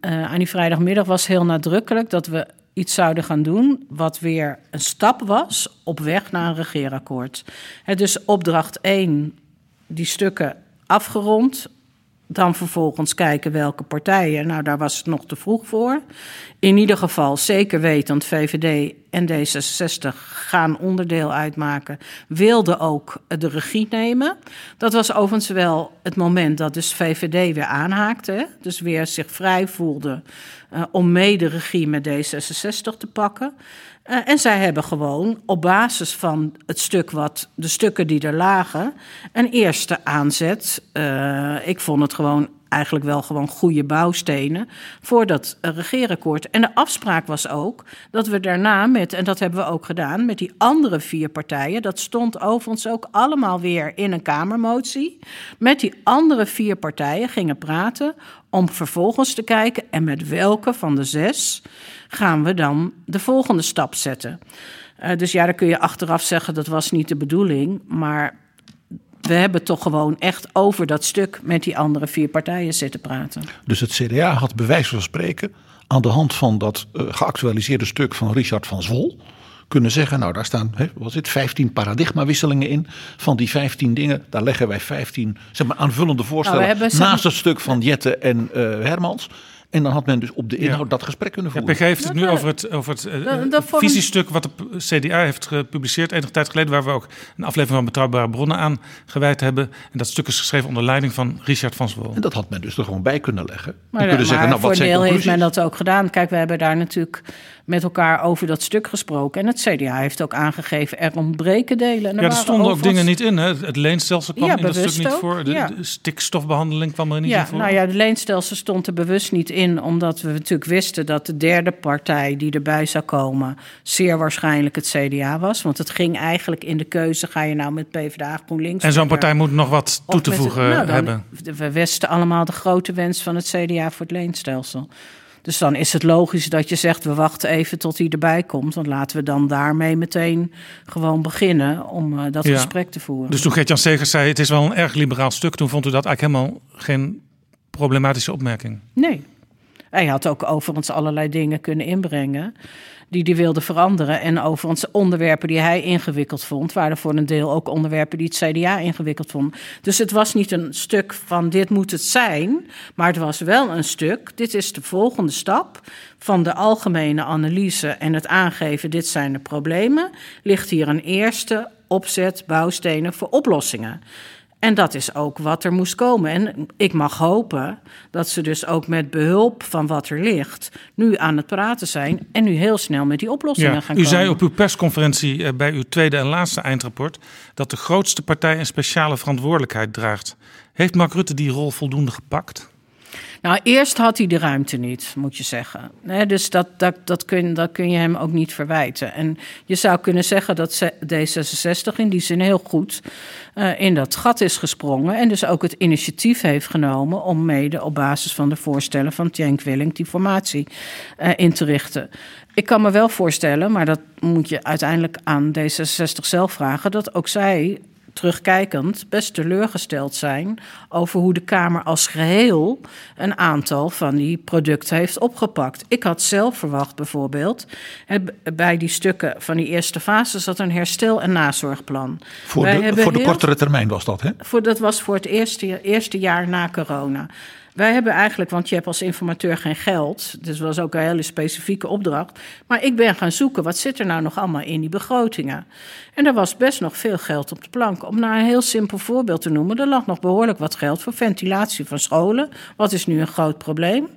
aan die vrijdagmiddag was heel nadrukkelijk dat we iets zouden gaan doen wat weer een stap was op weg naar een regeerakkoord. Hè, dus opdracht 1, die stukken afgerond. Dan vervolgens kijken welke partijen. Nou, daar was het nog te vroeg voor. In ieder geval zeker wetend VVD en D66 gaan onderdeel uitmaken, wilden ook de regie nemen. Dat was overigens wel het moment dat dus VVD weer aanhaakte. Dus weer zich vrij voelde uh, om mee de regie met D66 te pakken. Uh, en zij hebben gewoon op basis van het stuk wat, de stukken die er lagen, een eerste aanzet. Uh, ik vond het gewoon eigenlijk wel gewoon goede bouwstenen voor dat regeerakkoord. En de afspraak was ook dat we daarna met, en dat hebben we ook gedaan, met die andere vier partijen, dat stond overigens ook allemaal weer in een Kamermotie, met die andere vier partijen gingen praten om vervolgens te kijken en met welke van de zes gaan we dan de volgende stap zetten. Uh, dus ja, dan kun je achteraf zeggen dat was niet de bedoeling, maar we hebben toch gewoon echt over dat stuk met die andere vier partijen zitten praten. Dus het CDA had bewijs van spreken aan de hand van dat uh, geactualiseerde stuk van Richard van Zwol kunnen zeggen, nou daar staan, hè, wat is het, 15 paradigmawisselingen in. Van die 15 dingen, daar leggen wij 15 zeg maar, aanvullende voorstellen nou, naast het stuk van Jette en uh, Hermans. En dan had men dus op de inhoud ja. dat gesprek kunnen voeren. Ja, PG heeft het nu over het, over het uh, visiestuk wat de CDA heeft gepubliceerd enige tijd geleden, waar we ook een aflevering van Betrouwbare Bronnen aan gewijd hebben. En dat stuk is geschreven onder leiding van Richard van Zwol. En dat had men dus er gewoon bij kunnen leggen. Maar, en kunnen zeggen, nou, wat voor deel heeft men dat ook gedaan. Kijk, we hebben daar natuurlijk met elkaar over dat stuk gesproken. En het CDA heeft ook aangegeven, er ontbreken delen. En er ja, er stonden ook dingen niet in. Hè? Het leenstelsel kwam ja, in dat stuk niet voor. De, ja. de, stikstofbehandeling kwam er niet ja, in voor. Nou ja, de leenstelsel stond er bewust niet in. Omdat we natuurlijk wisten dat de derde partij die erbij zou komen... zeer waarschijnlijk het CDA was. Want het ging eigenlijk in de keuze, ga je nou met PvdA, GroenLinks... En zo'n partij moet nog wat toe te voegen nou, hebben. We wisten allemaal de grote wens van het CDA voor het leenstelsel. Dus dan is het logisch dat je zegt, we wachten even tot hij erbij komt. Want laten we dan daarmee meteen gewoon beginnen om uh, dat ja. gesprek te voeren. Dus toen Gert-Jan Segers zei, het is wel een erg liberaal stuk. Toen vond u dat eigenlijk helemaal geen problematische opmerking? Nee. Hij had ook overigens allerlei dingen kunnen inbrengen die hij wilde veranderen. En overigens onderwerpen die hij ingewikkeld vond, waren voor een deel ook onderwerpen die het CDA ingewikkeld vond. Dus het was niet een stuk van dit moet het zijn, maar het was wel een stuk. Dit is de volgende stap van de algemene analyse en het aangeven: dit zijn de problemen. Ligt hier een eerste opzet, bouwstenen voor oplossingen. En dat is ook wat er moest komen. En ik mag hopen dat ze dus ook met behulp van wat er ligt... nu aan het praten zijn en nu heel snel met die oplossingen ja, gaan komen. U zei op uw persconferentie eh, bij uw tweede en laatste eindrapport... dat de grootste partij een speciale verantwoordelijkheid draagt. Heeft Mark Rutte die rol voldoende gepakt? Nou, eerst had hij de ruimte niet, moet je zeggen. Dus dat, dat, dat, kun, dat kun je hem ook niet verwijten. En je zou kunnen zeggen dat D66 in die zin heel goed uh, in dat gat is gesprongen. En dus ook het initiatief heeft genomen om mede op basis van de voorstellen van Tjenk Willing die formatie uh, in te richten. Ik kan me wel voorstellen, maar dat moet je uiteindelijk aan D66 zelf vragen, dat ook zij terugkijkend best teleurgesteld zijn over hoe de Kamer als geheel een aantal van die producten heeft opgepakt. Ik had zelf verwacht bijvoorbeeld bij die stukken van die eerste fase zat een herstel- en nazorgplan. Voor, de, voor de kortere termijn was dat, hè? Voor, dat was voor het eerste, eerste jaar na corona. Wij hebben eigenlijk, want je hebt als informateur geen geld. Dus was ook een hele specifieke opdracht. Maar ik ben gaan zoeken, wat zit er nou nog allemaal in die begrotingen? En er was best nog veel geld op de plank. Om nou een heel simpel voorbeeld te noemen, er lag nog behoorlijk wat geld voor ventilatie van scholen. Wat is nu een groot probleem?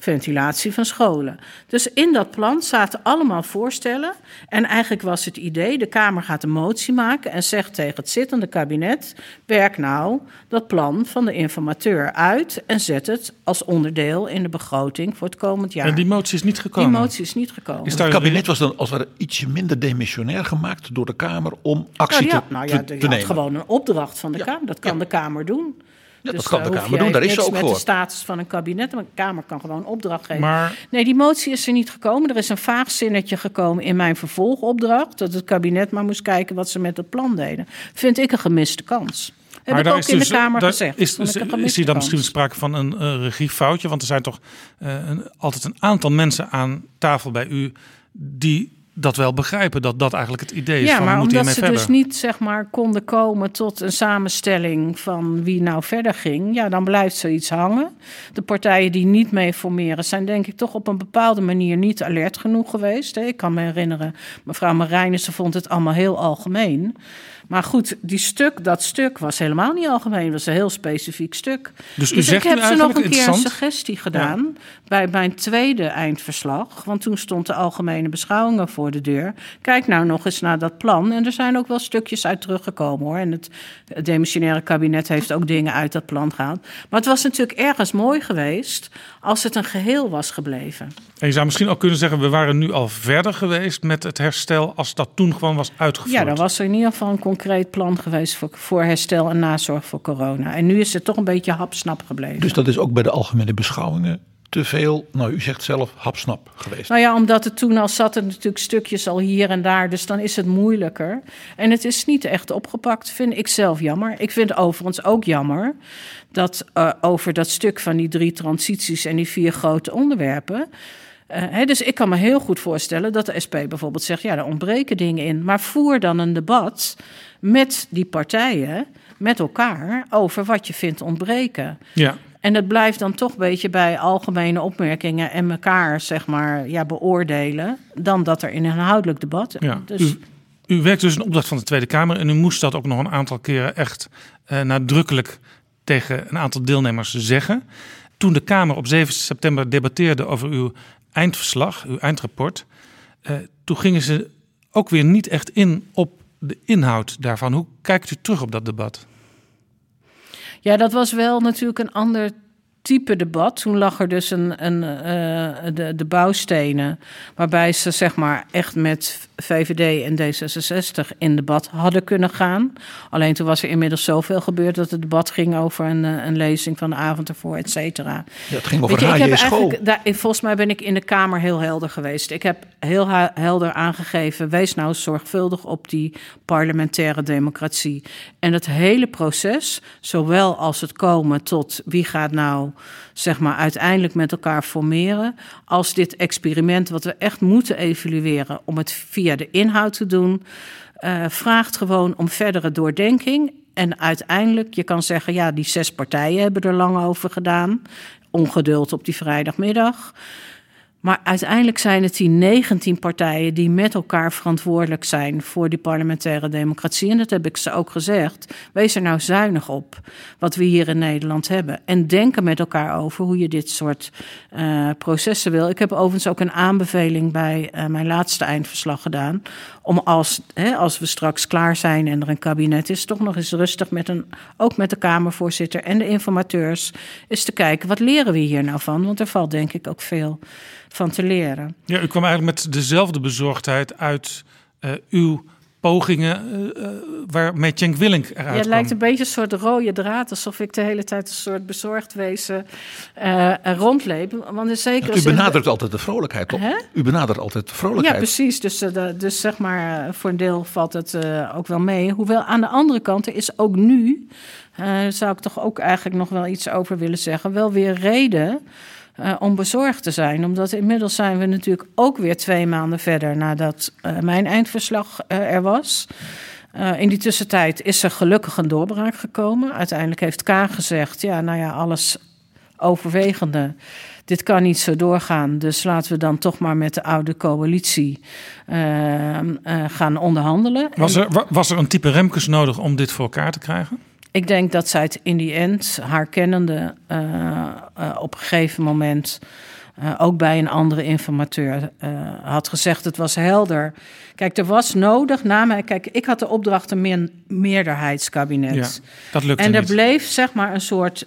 Ventilatie van scholen. Dus in dat plan zaten allemaal voorstellen. En eigenlijk was het idee: de Kamer gaat een motie maken en zegt tegen het zittende kabinet: werk nou dat plan van de informateur uit en zet het als onderdeel in de begroting voor het komend jaar. En die motie is niet gekomen. Die motie is niet gekomen. Is het kabinet was dan als het ware ietsje minder demissionair gemaakt door de Kamer om actie nou, ja, te, nou ja, te, te had nemen. gewoon een opdracht van de Ja, Kamer. Dat kan ja. de Kamer doen. Ja, Dus dat kan de Kamer doen, daar is ze ook met voor. de status van een kabinet. Maar de Kamer kan gewoon opdracht geven. Maar Nee, die motie is er niet gekomen. Er is een vaag zinnetje gekomen in mijn vervolgopdracht. Dat het kabinet maar moest kijken wat ze met het plan deden. Vind ik een gemiste kans. Heb ik daar ook is in dus- de Kamer daar gezegd. Is, is, ik hier dan misschien sprake van een eh, regiefoutje? Want er zijn toch eh, een, altijd een aantal mensen aan tafel bij u die dat wel begrijpen, dat dat eigenlijk het idee is. Ja, van, maar omdat ze verder. dus niet zeg maar konden komen tot een samenstelling van wie nou verder ging, ja, dan blijft zoiets hangen. De partijen die niet mee formeren zijn denk ik toch op een bepaalde manier niet alert genoeg geweest. hè. Ik kan me herinneren, mevrouw Marijnissen vond het allemaal heel algemeen. Maar goed, die stuk, dat stuk was helemaal niet algemeen. Het was een heel specifiek stuk. Dus u Dus zegt ik heb nu ze nog een keer een suggestie gedaan bij mijn tweede eindverslag. Want toen stond de algemene beschouwingen voor de deur. Kijk nou nog eens naar dat plan. En er zijn ook wel stukjes uit teruggekomen hoor. En het, het demissionaire kabinet heeft ook dingen uit dat plan gehaald. Maar het was natuurlijk ergens mooi geweest als het een geheel was gebleven. En je zou misschien ook kunnen zeggen, we waren nu al verder geweest met het herstel als dat toen gewoon was uitgevoerd. Ja, dan was er in ieder geval een concreet plan geweest voor, voor herstel en nazorg voor corona. En nu is het toch een beetje hapsnap gebleven. Dus dat is ook bij de algemene beschouwingen te veel, nou u zegt zelf, hapsnap geweest. Nou ja, omdat het toen al zat er natuurlijk stukjes al hier en daar, dus dan is het moeilijker. En het is niet echt opgepakt, vind ik zelf jammer. Ik vind overigens ook jammer dat eh, over dat stuk van die drie transities en die vier grote onderwerpen. Eh, hè, dus ik kan me heel goed voorstellen dat de SP bijvoorbeeld zegt: ja, er ontbreken dingen in. Maar voer dan een debat met die partijen, met elkaar, over wat je vindt ontbreken. Ja. En het blijft dan toch een beetje bij algemene opmerkingen en elkaar zeg maar ja, beoordelen, dan dat er in een inhoudelijk debat. Ja. Dus, U, u werkt dus in opdracht van de Tweede Kamer en u moest dat ook nog een aantal keren echt eh, nadrukkelijk tegen een aantal deelnemers zeggen. Toen de Kamer op 7 september debatteerde over uw eindverslag, uw eindrapport, eh, toen gingen ze ook weer niet echt in op de inhoud daarvan. Hoe kijkt u terug op dat debat? ja, dat was wel natuurlijk een ander type debat. Toen lag er dus een, een, eh, de, de bouwstenen, waarbij ze zeg maar echt met VVD en D66 in debat hadden kunnen gaan. Alleen toen was er inmiddels zoveel gebeurd dat het debat ging over een, eh, een lezing van de avond ervoor, et cetera. Ja, het ging over je, ik School. daar, volgens mij ben ik in de Kamer heel helder geweest. Ik heb heel helder aangegeven: wees nou zorgvuldig op die parlementaire democratie. En het hele proces, zowel als het komen tot wie gaat nou zeg maar uiteindelijk met elkaar formeren, als dit experiment wat we echt moeten evalueren om het via de inhoud te doen, eh, vraagt gewoon om verdere doordenking. En uiteindelijk, je kan zeggen, ja, die zes partijen hebben er lang over gedaan. Ongeduld op die vrijdagmiddag. Maar uiteindelijk zijn het die 19 partijen die met elkaar verantwoordelijk zijn voor die parlementaire democratie. En dat heb ik ze ook gezegd. Wees er nou zuinig op wat we hier in Nederland hebben. En denken met elkaar over hoe je dit soort eh, processen wil. Ik heb overigens ook een aanbeveling bij eh, mijn laatste eindverslag gedaan. Om als, hè, als we straks klaar zijn en er een kabinet is, toch nog eens rustig met een, ook met de Kamervoorzitter en de informateurs, eens te kijken wat leren we hier nou van? Want er valt denk ik ook veel van te leren. Ja, u kwam eigenlijk met dezelfde bezorgdheid uit eh, uw pogingen eh, eh, waarmee Cenk Willink eruit Ja, het kwam. lijkt een beetje een soort rode draad, alsof ik de hele tijd een soort bezorgd wezen eh, rondleep. Want in zekere U benadrukt altijd de vrolijkheid, toch? Hè? U benadert altijd de Ja, vrolijkheid. precies. Dus, de- dus zeg maar, voor een deel valt het eh, ook wel mee. Hoewel aan de andere kant, er is ook nu, eh, zou ik toch ook eigenlijk nog wel iets over willen zeggen, wel weer reden eh, om bezorgd te zijn. Omdat inmiddels zijn we natuurlijk ook weer twee maanden verder nadat eh, mijn eindverslag eh, er was. In die tussentijd is er gelukkig een doorbraak gekomen. Uiteindelijk heeft Kaag gezegd: ja, nou ja, alles overwegende. Dit kan niet zo doorgaan, dus laten we dan toch maar met de oude coalitie gaan onderhandelen. Was er, wa- was er een type Remkes nodig om dit voor elkaar te krijgen? Ik denk dat zij het in die end, haar kennende, eh, eh, op een gegeven moment eh, ook bij een andere informateur had gezegd: het was helder. Kijk, er was nodig na mij. Kijk, ik had de opdracht een meer, meerderheidskabinet. Ja, dat lukte En er niet. bleef zeg maar een soort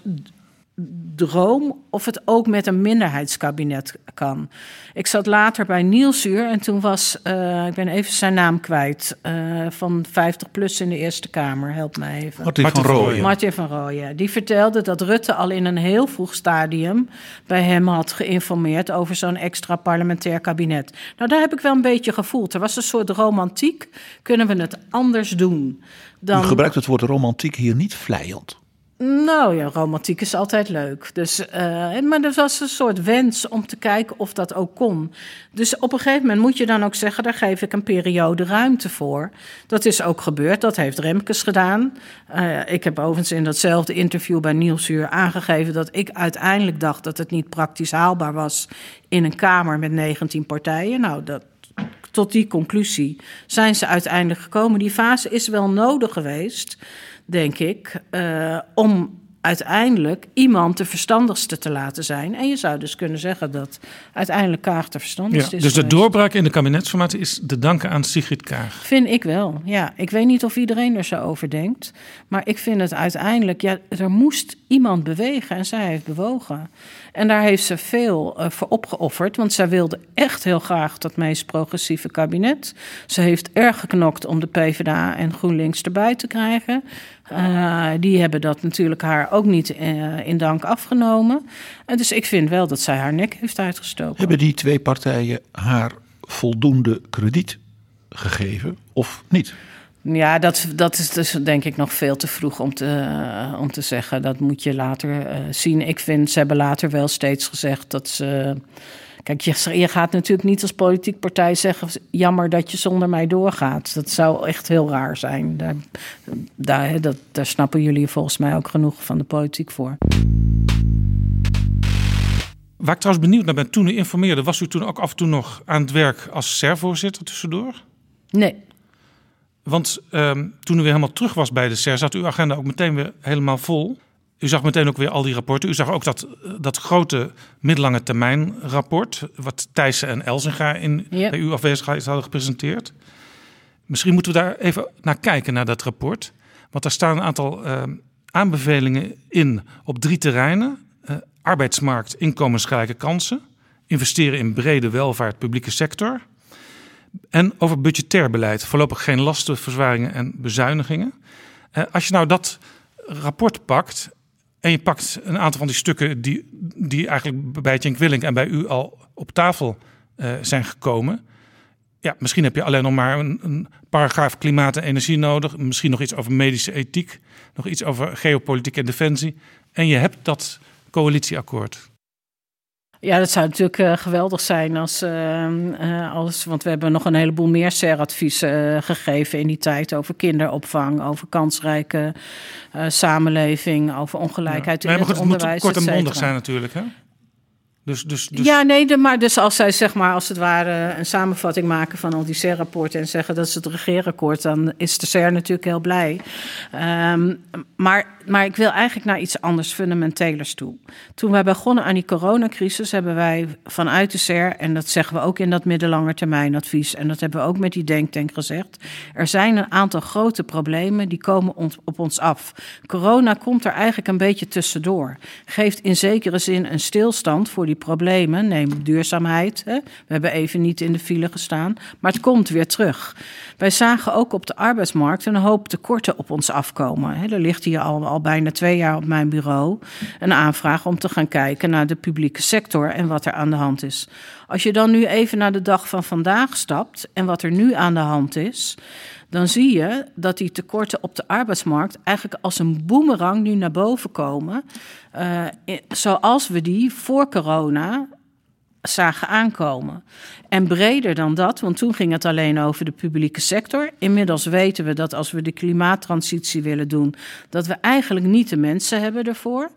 droom of het ook met een minderheidskabinet kan. Ik zat later bij Nielsuur en toen was, eh, ik ben even zijn naam kwijt, eh, van 50 plus in de Eerste Kamer. Help mij even. Martin, Martin van van Rooyen. Martin van Rooyen. Die vertelde dat Rutte al in een heel vroeg stadium bij hem had geïnformeerd over zo'n extra parlementair kabinet. Nou, daar heb ik wel een beetje gevoeld. Er was een soort romantiek. Kunnen we het anders doen? Dan... U gebruikt het woord romantiek hier niet vlijend. Nou ja, romantiek is altijd leuk. Dus, uh, maar er was een soort wens om te kijken of dat ook kon. Dus op een gegeven moment moet je dan ook zeggen: daar geef ik een periode ruimte voor. Dat is ook gebeurd, dat heeft Remkes gedaan. Uh, ik heb overigens in datzelfde interview bij Nieuwsuur aangegeven dat ik uiteindelijk dacht dat het niet praktisch haalbaar was in een Kamer met 19 partijen. Nou, dat, tot die conclusie zijn ze uiteindelijk gekomen. Die fase is wel nodig geweest denk ik, uh, om uiteindelijk iemand de verstandigste te laten zijn. En je zou dus kunnen zeggen dat uiteindelijk Kaag de verstandigste ja, is. Dus de doorbraak in de kabinetsformatie is te danken aan Sigrid Kaag. Vind ik wel, ja. Ik weet niet of iedereen er zo over denkt. Maar ik vind het uiteindelijk, ja, er moest iemand bewegen en zij heeft bewogen. En daar heeft ze veel uh, voor opgeofferd, want zij wilde echt heel graag dat meest progressieve kabinet. Ze heeft erg geknokt om de PvdA en GroenLinks erbij te krijgen. Uh, die hebben dat natuurlijk haar ook niet uh, in dank afgenomen. En dus ik vind wel dat zij haar nek heeft uitgestoken. Hebben die twee partijen haar voldoende krediet gegeven of niet? Ja, dat, dat is dus denk ik nog veel te vroeg om te, uh, om te zeggen. Dat moet je later zien. Ik vind, ze hebben later wel steeds gezegd dat ze Kijk, je, je gaat natuurlijk niet als politiek partij zeggen: jammer dat je zonder mij doorgaat. Dat zou echt heel raar zijn. Daar, daar, dat, daar snappen jullie volgens mij ook genoeg van de politiek voor. Waar ik trouwens benieuwd naar ben, toen u informeerde, was u toen ook af en toe nog aan het werk als SER-voorzitter tussendoor? Nee. Want um, toen u weer helemaal terug was bij de SER, zat uw agenda ook meteen weer helemaal vol. U zag meteen ook weer al die rapporten. U zag ook dat, dat grote middellange termijn rapport... wat Thijssen en Elzinga in yep. bij uw afwezigheid hadden gepresenteerd. Misschien moeten we daar even naar kijken, naar dat rapport. Want daar staan een aantal uh, aanbevelingen in op drie terreinen. Uh, arbeidsmarkt, inkomensgelijke kansen... investeren in brede welvaart, publieke sector... en over budgetair beleid. Voorlopig geen lastenverzwaringen en bezuinigingen. Uh, als je nou dat rapport pakt en je pakt een aantal van die stukken die, die eigenlijk bij Cenk Willink en bij u al op tafel uh, zijn gekomen. Ja, misschien heb je alleen nog maar een, een, paragraaf klimaat en energie nodig. Misschien nog iets over medische ethiek. Nog iets over geopolitiek en defensie. En je hebt dat coalitieakkoord. Ja, dat zou natuurlijk uh, geweldig zijn als, uh, als. Want we hebben nog een heleboel meer SER-adviezen gegeven in die tijd. Over kinderopvang, over kansrijke samenleving, over ongelijkheid ja. in het, het onderwijs. Het moet kort en bondig zijn, natuurlijk. Hè? Dus, dus, dus... Ja, nee, maar dus als zij zeg maar als het ware een samenvatting maken van al die SER-rapporten en zeggen dat is het regeerakkoord, dan is de SER natuurlijk heel blij. Um, maar, maar ik wil eigenlijk naar iets anders fundamentelers toe. Toen wij begonnen aan die coronacrisis, hebben wij vanuit de SER, en dat zeggen we ook in dat middellange termijnadvies, en dat hebben we ook met die denktank gezegd, er zijn een aantal grote problemen die komen op ons af. Corona komt er eigenlijk een beetje tussendoor. Geeft in zekere zin een stilstand voor die problemen. Neem duurzaamheid. Hè. We hebben even niet in de file gestaan. Maar het komt weer terug. Wij zagen ook op de arbeidsmarkt een hoop tekorten op ons afkomen. Hè. Er ligt hier al, al bijna twee jaar op mijn bureau een aanvraag om te gaan kijken naar de publieke sector en wat er aan de hand is. Als je dan nu even naar de dag van vandaag stapt en wat er nu aan de hand is dan zie je dat die tekorten op de arbeidsmarkt eigenlijk als een boemerang nu naar boven komen. Uh, zoals we die voor corona zagen aankomen. En breder dan dat, want toen ging het alleen over de publieke sector. Inmiddels weten we dat als we de klimaattransitie willen doen, dat we eigenlijk niet de mensen hebben ervoor.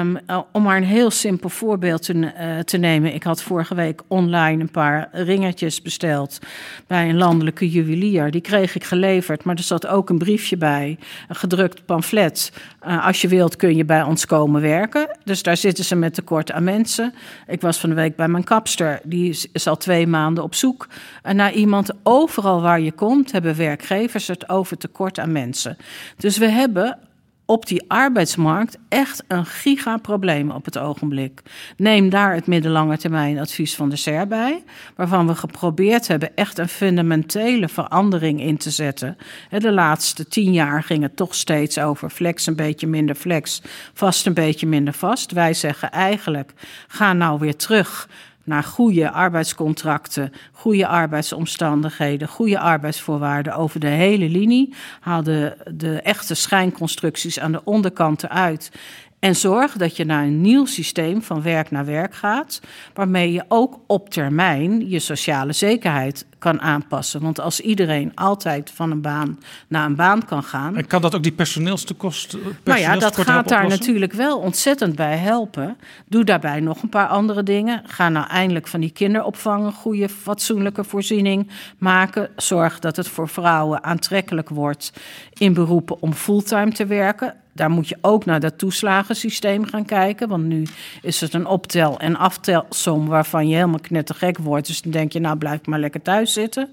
Um, om maar een heel simpel voorbeeld te, uh, te, nemen. Ik had vorige week online een paar ringetjes besteld bij een landelijke juwelier. Die kreeg ik geleverd, maar er zat ook een briefje bij, een gedrukt pamflet. Uh, als je wilt kun je bij ons komen werken. Dus daar zitten ze met tekort aan mensen. Ik was van de week bij mijn kapster, die is al twee maanden op zoek naar iemand. Overal waar je komt, hebben werkgevers het over tekort aan mensen. Dus we hebben op die arbeidsmarkt echt een gigaprobleem op het ogenblik. Neem daar het middellange termijn advies van de SER bij, waarvan we geprobeerd hebben echt een fundamentele verandering in te zetten. De laatste tien jaar ging het toch steeds over flex een beetje minder flex, vast een beetje minder vast. Wij zeggen eigenlijk, ga nou weer terug naar goede arbeidscontracten, goede arbeidsomstandigheden, goede arbeidsvoorwaarden over de hele linie. Haal de, echte schijnconstructies aan de onderkant eruit. En zorg dat je naar een nieuw systeem van werk naar werk gaat, waarmee je ook op termijn je sociale zekerheid kan aanpassen. Want als iedereen altijd van een baan naar een baan kan gaan. En kan dat ook die personeelstekorst? Nou ja, dat gaat daar natuurlijk wel ontzettend bij helpen. Doe daarbij nog een paar andere dingen. Ga nou eindelijk van die kinderopvang een goede, fatsoenlijke voorziening maken. Zorg dat het voor vrouwen aantrekkelijk wordt in beroepen om fulltime te werken daar moet je ook naar dat toeslagensysteem gaan kijken. Want nu is het een optel- en aftelsom waarvan je helemaal knettergek wordt. Dus dan denk je, nou blijf maar lekker thuis zitten.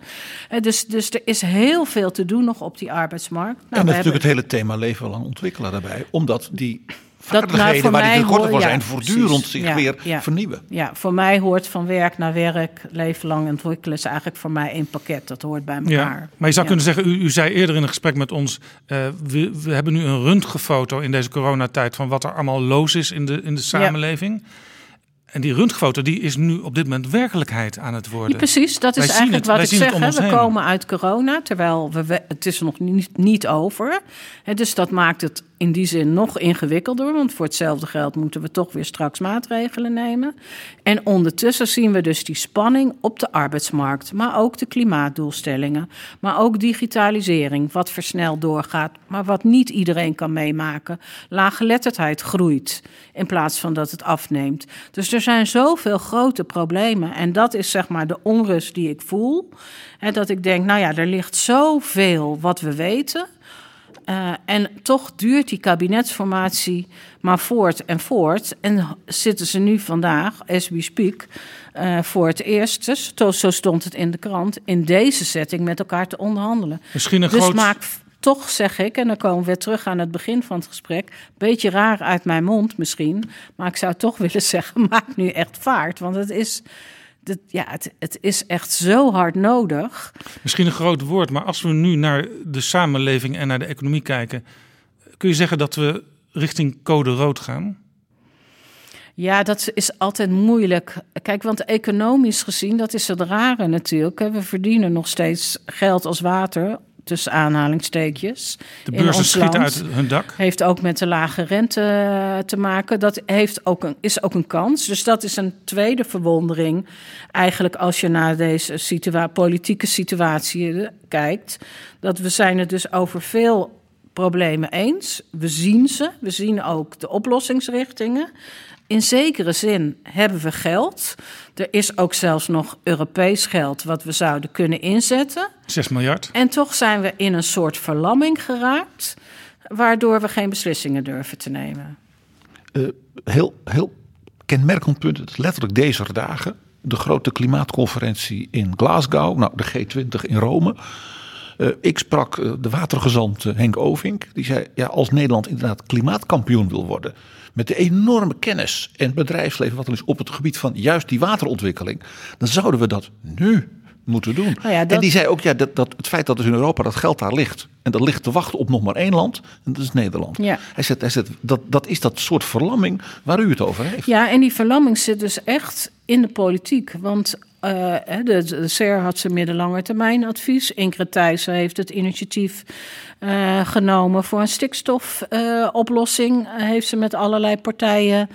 Eh, dus, dus er is heel veel te doen nog op die arbeidsmarkt. Nou, en natuurlijk het hele thema leven lang ontwikkelen daarbij. Omdat die vaardigheden dat, waar die tekorten voor ja, zijn voortdurend zich ja, weer ja. vernieuwen. Ja, voor mij hoort van werk naar werk, leven lang ontwikkelen is eigenlijk voor mij één pakket. Dat hoort bij elkaar. Ja, maar je zou kunnen zeggen, u, u zei eerder in een gesprek met ons, uh, we, we hebben nu een röntgenfoto in deze coronatijd van wat er allemaal los is in de, in de samenleving. En die röntgenfoto die is nu op dit moment werkelijkheid aan het worden. Ja, precies, dat is Wij eigenlijk het- wat ik zeg. We heen. komen uit corona, terwijl we, we- het is er nog niet, niet over. Hè, dus dat maakt het in die zin nog ingewikkelder. Want voor hetzelfde geld moeten we toch weer straks maatregelen nemen. En ondertussen zien we dus die spanning op de arbeidsmarkt. Maar ook de klimaatdoelstellingen. Maar ook digitalisering, wat versneld doorgaat. Maar wat niet iedereen kan meemaken. Laaggeletterdheid groeit in plaats van dat het afneemt. Dus er zijn zoveel grote problemen. En dat is zeg maar de onrust die ik voel. Hè, dat ik denk, nou ja, er ligt zoveel wat we weten. Eh, en toch duurt die kabinetsformatie maar voort en voort. En zitten ze nu vandaag, as we speak, eh, voor het eerst, dus zo, stond het in de krant, in deze setting met elkaar te onderhandelen. Misschien een dus groot... maak toch, zeg ik, en dan komen we weer terug aan het begin van het gesprek, beetje raar uit mijn mond misschien, maar ik zou toch (laughs) willen zeggen, maak nu echt vaart, want het is... Dat, ja, het, het is echt zo hard nodig. Misschien een groot woord, maar als we nu naar de samenleving en naar de economie kijken, kun je zeggen dat we richting code rood gaan? Ja, dat is altijd moeilijk. Kijk, want economisch gezien, dat is het rare natuurlijk. We verdienen nog steeds geld als water, tussen aanhalingstekens. De beurzen schieten uit hun dak. Heeft ook met de lage rente eh, te maken. Dat heeft ook een, is ook een kans. Dus dat is een tweede verwondering. Eigenlijk als je naar deze situa politieke situatie eh, kijkt. Dat we zijn het dus over veel problemen eens. We zien ze. We zien ook de oplossingsrichtingen. In zekere zin hebben we geld. Er is ook zelfs nog Europees geld wat we zouden kunnen inzetten. 6 miljard. En toch zijn we in een soort verlamming geraakt, waardoor we geen beslissingen durven te nemen. Eh, heel, heel kenmerkend punt, het letterlijk deze dagen. De grote klimaatconferentie in Glasgow, nou de G20 in Rome. Eh, ik sprak eh, de watergezant Henk Ovink. Die zei, ja, als Nederland inderdaad klimaatkampioen wil worden... met de enorme kennis en bedrijfsleven wat er is op het gebied van juist die waterontwikkeling... dan zouden we dat nu moeten doen. Nou ja, dat- En die zei ook, ja, dat, dat, het feit dat dus in Europa dat geld daar ligt... en dat ligt te wachten op nog maar één land, en dat is Nederland. Ja. Hij zegt, hij zegt dat, dat is dat soort verlamming waar u het over heeft. Ja, en die verlamming zit dus echt in de politiek. Want hè, de, de CER had zijn middellange termijn advies. Ingrid Thijssen heeft het initiatief eh, genomen voor een stikstofoplossing. heeft ze met allerlei partijen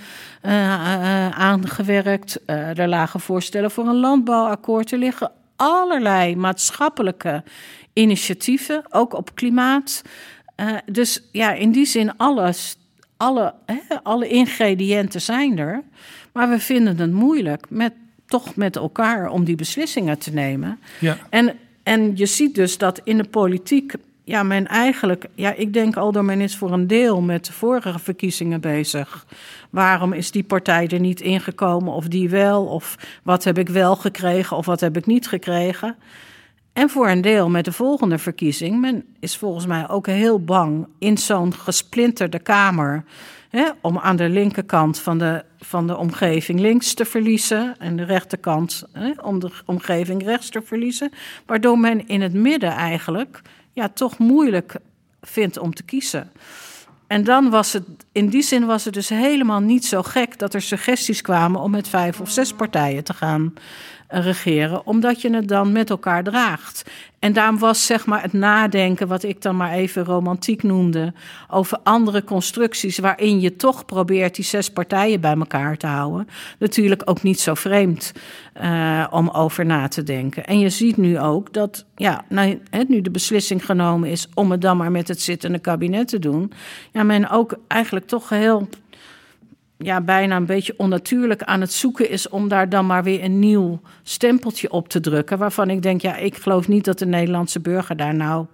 aangewerkt. Er lagen voorstellen voor een landbouwakkoord. Er liggen allerlei maatschappelijke initiatieven, ook op klimaat. Dus ja, in die zin alles alle, hè, alle ingrediënten zijn er. Maar we vinden het moeilijk met, toch met elkaar om die beslissingen te nemen. Ja. En, en je ziet dus dat in de politiek. Ja, men eigenlijk. Ja, ik denk Aldo men is voor een deel met de vorige verkiezingen bezig. Waarom is die partij er niet ingekomen? Of die wel? Of wat heb ik wel gekregen? Of wat heb ik niet gekregen? En voor een deel met de volgende verkiezing. Men is volgens mij ook heel bang in zo'n gesplinterde Kamer. Hè, om aan de linkerkant van de, van de omgeving links te verliezen. En de rechterkant hè, om de omgeving rechts te verliezen. Waardoor men in het midden eigenlijk ja, toch moeilijk vindt om te kiezen. en dan was het, in die zin was het dus helemaal niet zo gek dat er suggesties kwamen om met vijf of zes partijen te gaan regeren, omdat je het dan met elkaar draagt. En daarom was zeg maar het nadenken, wat ik dan maar even romantiek noemde, over andere constructies waarin je toch probeert die zes partijen bij elkaar te houden, natuurlijk ook niet zo vreemd uh, om over na te denken. En je ziet nu ook dat, ja, nou, nu de beslissing genomen is om het dan maar met het zittende kabinet te doen, ja, men ook eigenlijk toch heel ja, bijna een beetje onnatuurlijk aan het zoeken is om daar dan maar weer een nieuw stempeltje op te drukken. Waarvan ik denk, ja, ik geloof niet dat de Nederlandse burger daar nou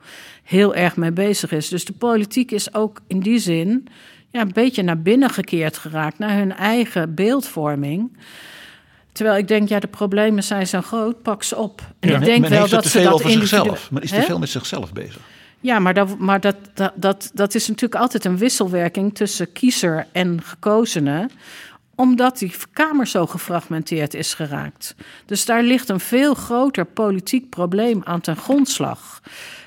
heel erg mee bezig is. Dus de politiek is ook in die zin ja, een beetje naar binnen gekeerd geraakt, naar hun eigen beeldvorming. Terwijl ik denk, ja, de problemen zijn zo groot, pak ze op. En ik denk wel dat ze dat in zichzelf. Maar is te veel met zichzelf bezig? Ja, maar, dat, maar dat, dat, dat, is natuurlijk altijd een wisselwerking tussen kiezer en gekozenen omdat die Kamer zo gefragmenteerd is geraakt. Dus daar ligt een veel groter politiek probleem aan ten grondslag.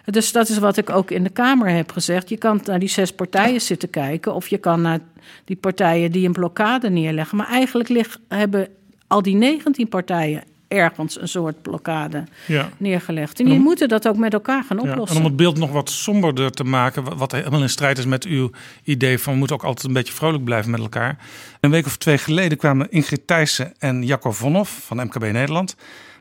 Dus dat is wat ik ook in de Kamer heb gezegd. Je kan naar die zes partijen zitten kijken, of je kan naar die partijen die een blokkade neerleggen. Maar eigenlijk ligt, hebben al die 19 partijen ergens een soort blokkade ja. neergelegd. En die moeten dat ook met elkaar gaan oplossen. Ja, en om het beeld nog wat somberder te maken, wat helemaal in strijd is met uw idee van we moeten ook altijd een beetje vrolijk blijven met elkaar. Een week of twee geleden kwamen Ingrid Thijssen en Jacco Vonhoff van MKB Nederland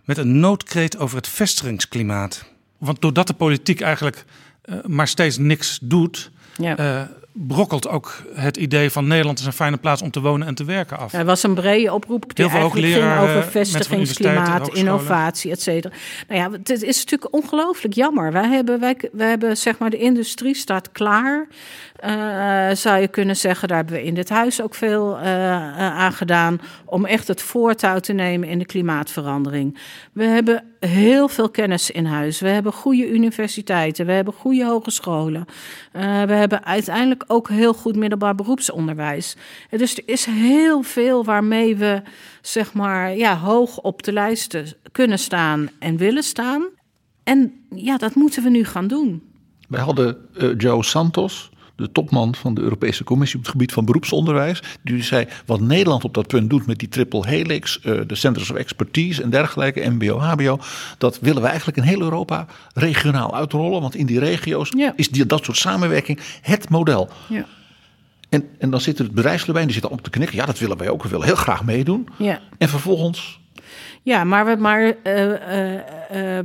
met een noodkreet over het vestigingsklimaat. Want doordat de politiek eigenlijk uh, maar steeds niks doet, ja. Uh, brokkelt ook het idee van Nederland is een fijne plaats om te wonen en te werken af. Er was een brede oproep die Heel eigenlijk ging over vestigingsklimaat, innovatie, et cetera. Nou ja, het is natuurlijk ongelooflijk jammer. Wij hebben, wij, wij hebben zeg maar, de industrie staat klaar. Uh, zou je kunnen zeggen, daar hebben we in dit huis ook veel uh, aan gedaan om echt het voortouw te nemen in de klimaatverandering. We hebben heel veel kennis in huis. We hebben goede universiteiten, we hebben goede hogescholen. We hebben uiteindelijk ook heel goed middelbaar beroepsonderwijs. Dus er is heel veel waarmee we zeg maar ja, hoog op de lijsten kunnen staan en willen staan. En ja, dat moeten we nu gaan doen. Wij hadden Joe Santos de topman van de Europese Commissie op het gebied van beroepsonderwijs. Die zei wat Nederland op dat punt doet met die triple helix, uh, de centers of expertise en dergelijke, MBO, HBO. Dat willen we eigenlijk in heel Europa regionaal uitrollen. Want in die regio's is die, dat soort samenwerking het model. Ja. En, en dan zit er het bedrijfsleven bij en die zit op te knikken. Ja, dat willen wij ook. We willen heel graag meedoen. Ja. En vervolgens ja, maar, we, maar uh, uh,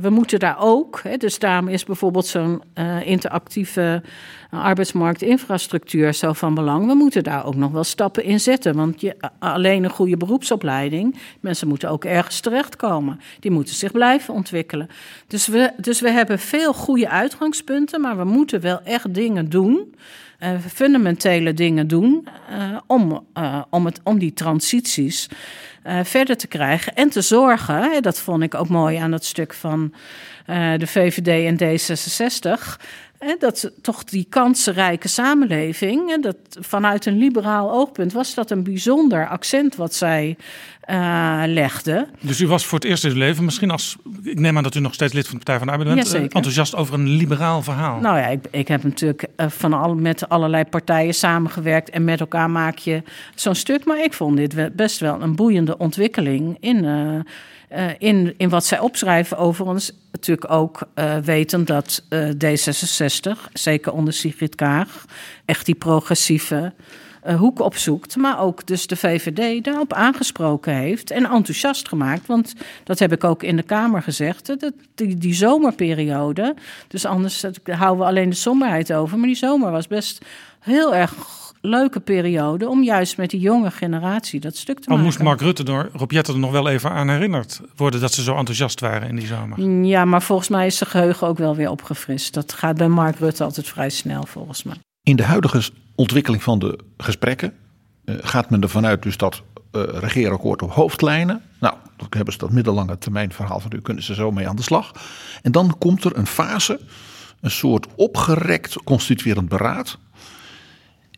we moeten daar ook. Hè, dus daarom is bijvoorbeeld zo'n interactieve arbeidsmarktinfrastructuur zo van belang. We moeten daar ook nog wel stappen in zetten. Want je, alleen een goede beroepsopleiding, mensen moeten ook ergens terechtkomen. Die moeten zich blijven ontwikkelen. Dus we, dus we hebben veel goede uitgangspunten, maar we moeten wel echt dingen doen. fundamentele dingen doen om, om, het, om die transities verder te krijgen. En te zorgen, dat vond ik ook mooi aan dat stuk van de VVD en D66 dat toch die kansenrijke samenleving, dat vanuit een liberaal oogpunt was dat een bijzonder accent wat zij uh, legde. Dus u was voor het eerst in uw leven, misschien als, ik neem aan dat u nog steeds lid van de Partij van de Arbeid bent, enthousiast over een liberaal verhaal. Nou ja, ik, ik heb natuurlijk van al, met allerlei partijen samengewerkt en met elkaar maak je zo'n stuk. Maar ik vond dit best wel een boeiende ontwikkeling in uh, in, in wat zij opschrijven. Overigens natuurlijk ook uh, weten dat uh, D66, zeker onder Sigrid Kaag, echt die progressieve hoek opzoekt. Maar ook dus de VVD daarop aangesproken heeft en enthousiast gemaakt. Want dat heb ik ook in de Kamer gezegd. Dat die, die zomerperiode, dus anders houden we alleen de somberheid over. Maar die zomer was best heel erg leuke periode om juist met die jonge generatie dat stuk te Al maken. moest Mark Rutte door Rob Jetten er nog wel even aan herinnerd worden dat ze zo enthousiast waren in die zomer. Ja, maar volgens mij is zijn geheugen ook wel weer opgefrist. Dat gaat bij Mark Rutte altijd vrij snel volgens mij. In de huidige ontwikkeling van de gesprekken uh, gaat men ervan uit dus dat uh, regeerakkoord op hoofdlijnen. Nou, dan hebben ze dat middellange termijn verhaal van u kunnen ze zo mee aan de slag. En dan komt er een fase, een soort opgerekt constituerend beraad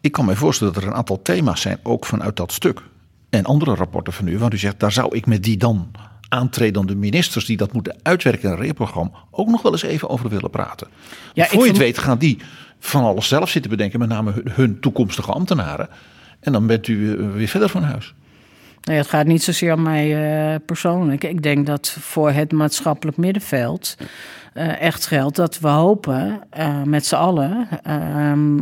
ik kan me voorstellen dat er een aantal thema's zijn, ook vanuit dat stuk. En andere rapporten van u, want u zegt, daar zou ik met die dan aantredende ministers die dat moeten uitwerken in een reprogramma ook nog wel eens even over willen praten. Ja, Voor je het weet gaan die van alles zelf zitten bedenken, met name hun, toekomstige ambtenaren. En dan bent u eh, weer verder van huis. Nee, het gaat niet zozeer om mij uh, persoonlijk. Ik denk dat voor het maatschappelijk middenveld uh, echt geldt dat we hopen uh, met z'n allen ehm,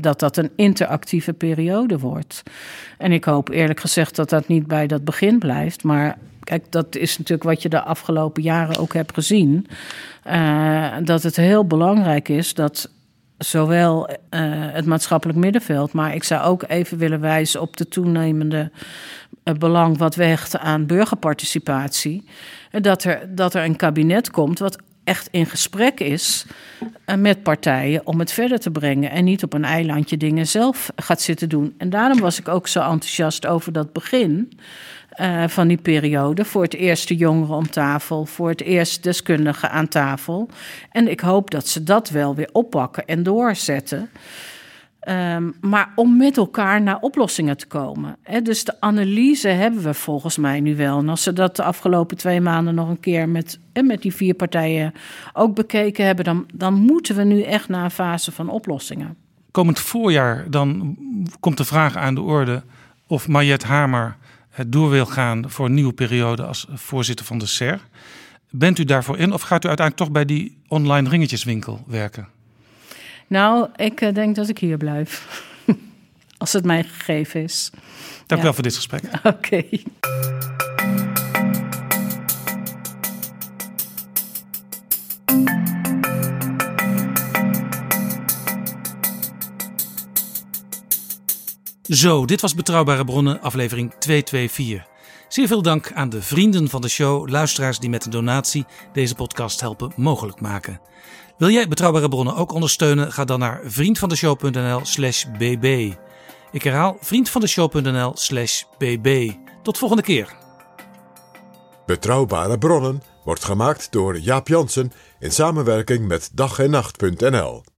dat dat een interactieve periode wordt. En ik hoop eerlijk gezegd dat dat niet bij dat begin blijft, maar Kijk, dat is natuurlijk wat je de afgelopen jaren ook hebt gezien. dat het heel belangrijk is dat zowel het maatschappelijk middenveld, maar ik zou ook even willen wijzen op de toenemende belang wat weegt aan burgerparticipatie. Dat er, dat er een kabinet komt wat echt in gesprek is uh, met partijen om het verder te brengen en niet op een eilandje dingen zelf gaat zitten doen. En daarom was ik ook zo enthousiast over dat begin. Uh, van die periode. Voor het eerst de jongeren om tafel, voor het eerst deskundigen aan tafel. En ik hoop dat ze dat wel weer oppakken en doorzetten. Um, maar om met elkaar naar oplossingen te komen. Dus de analyse hebben we volgens mij nu wel. En als ze dat de afgelopen twee maanden nog een keer met, met die vier partijen ook bekeken hebben, dan, dan moeten we nu echt naar een fase van oplossingen. Komend voorjaar dan komt de vraag aan de orde of Mariette Hamer het door wil gaan voor een nieuwe periode als voorzitter van de SER. Bent u daarvoor in of gaat u uiteindelijk toch bij die online ringetjeswinkel werken? Nou, ik uh, denk dat ik hier blijf. (laughs) als het mij gegeven is. Dank ja. wel voor dit gesprek. (laughs) Oké. Okay. Zo, dit was Betrouwbare Bronnen, aflevering 224. Zeer veel dank aan de vrienden van de show, luisteraars die met een donatie deze podcast helpen mogelijk maken. Wil jij Betrouwbare Bronnen ook ondersteunen? Ga dan naar vriendvandeshow.nl/slash bb. Ik herhaal vriendvandeshow.nl/slash bb. Tot volgende keer. Betrouwbare Bronnen wordt gemaakt door Jaap Jansen in samenwerking met dag en nacht.nl.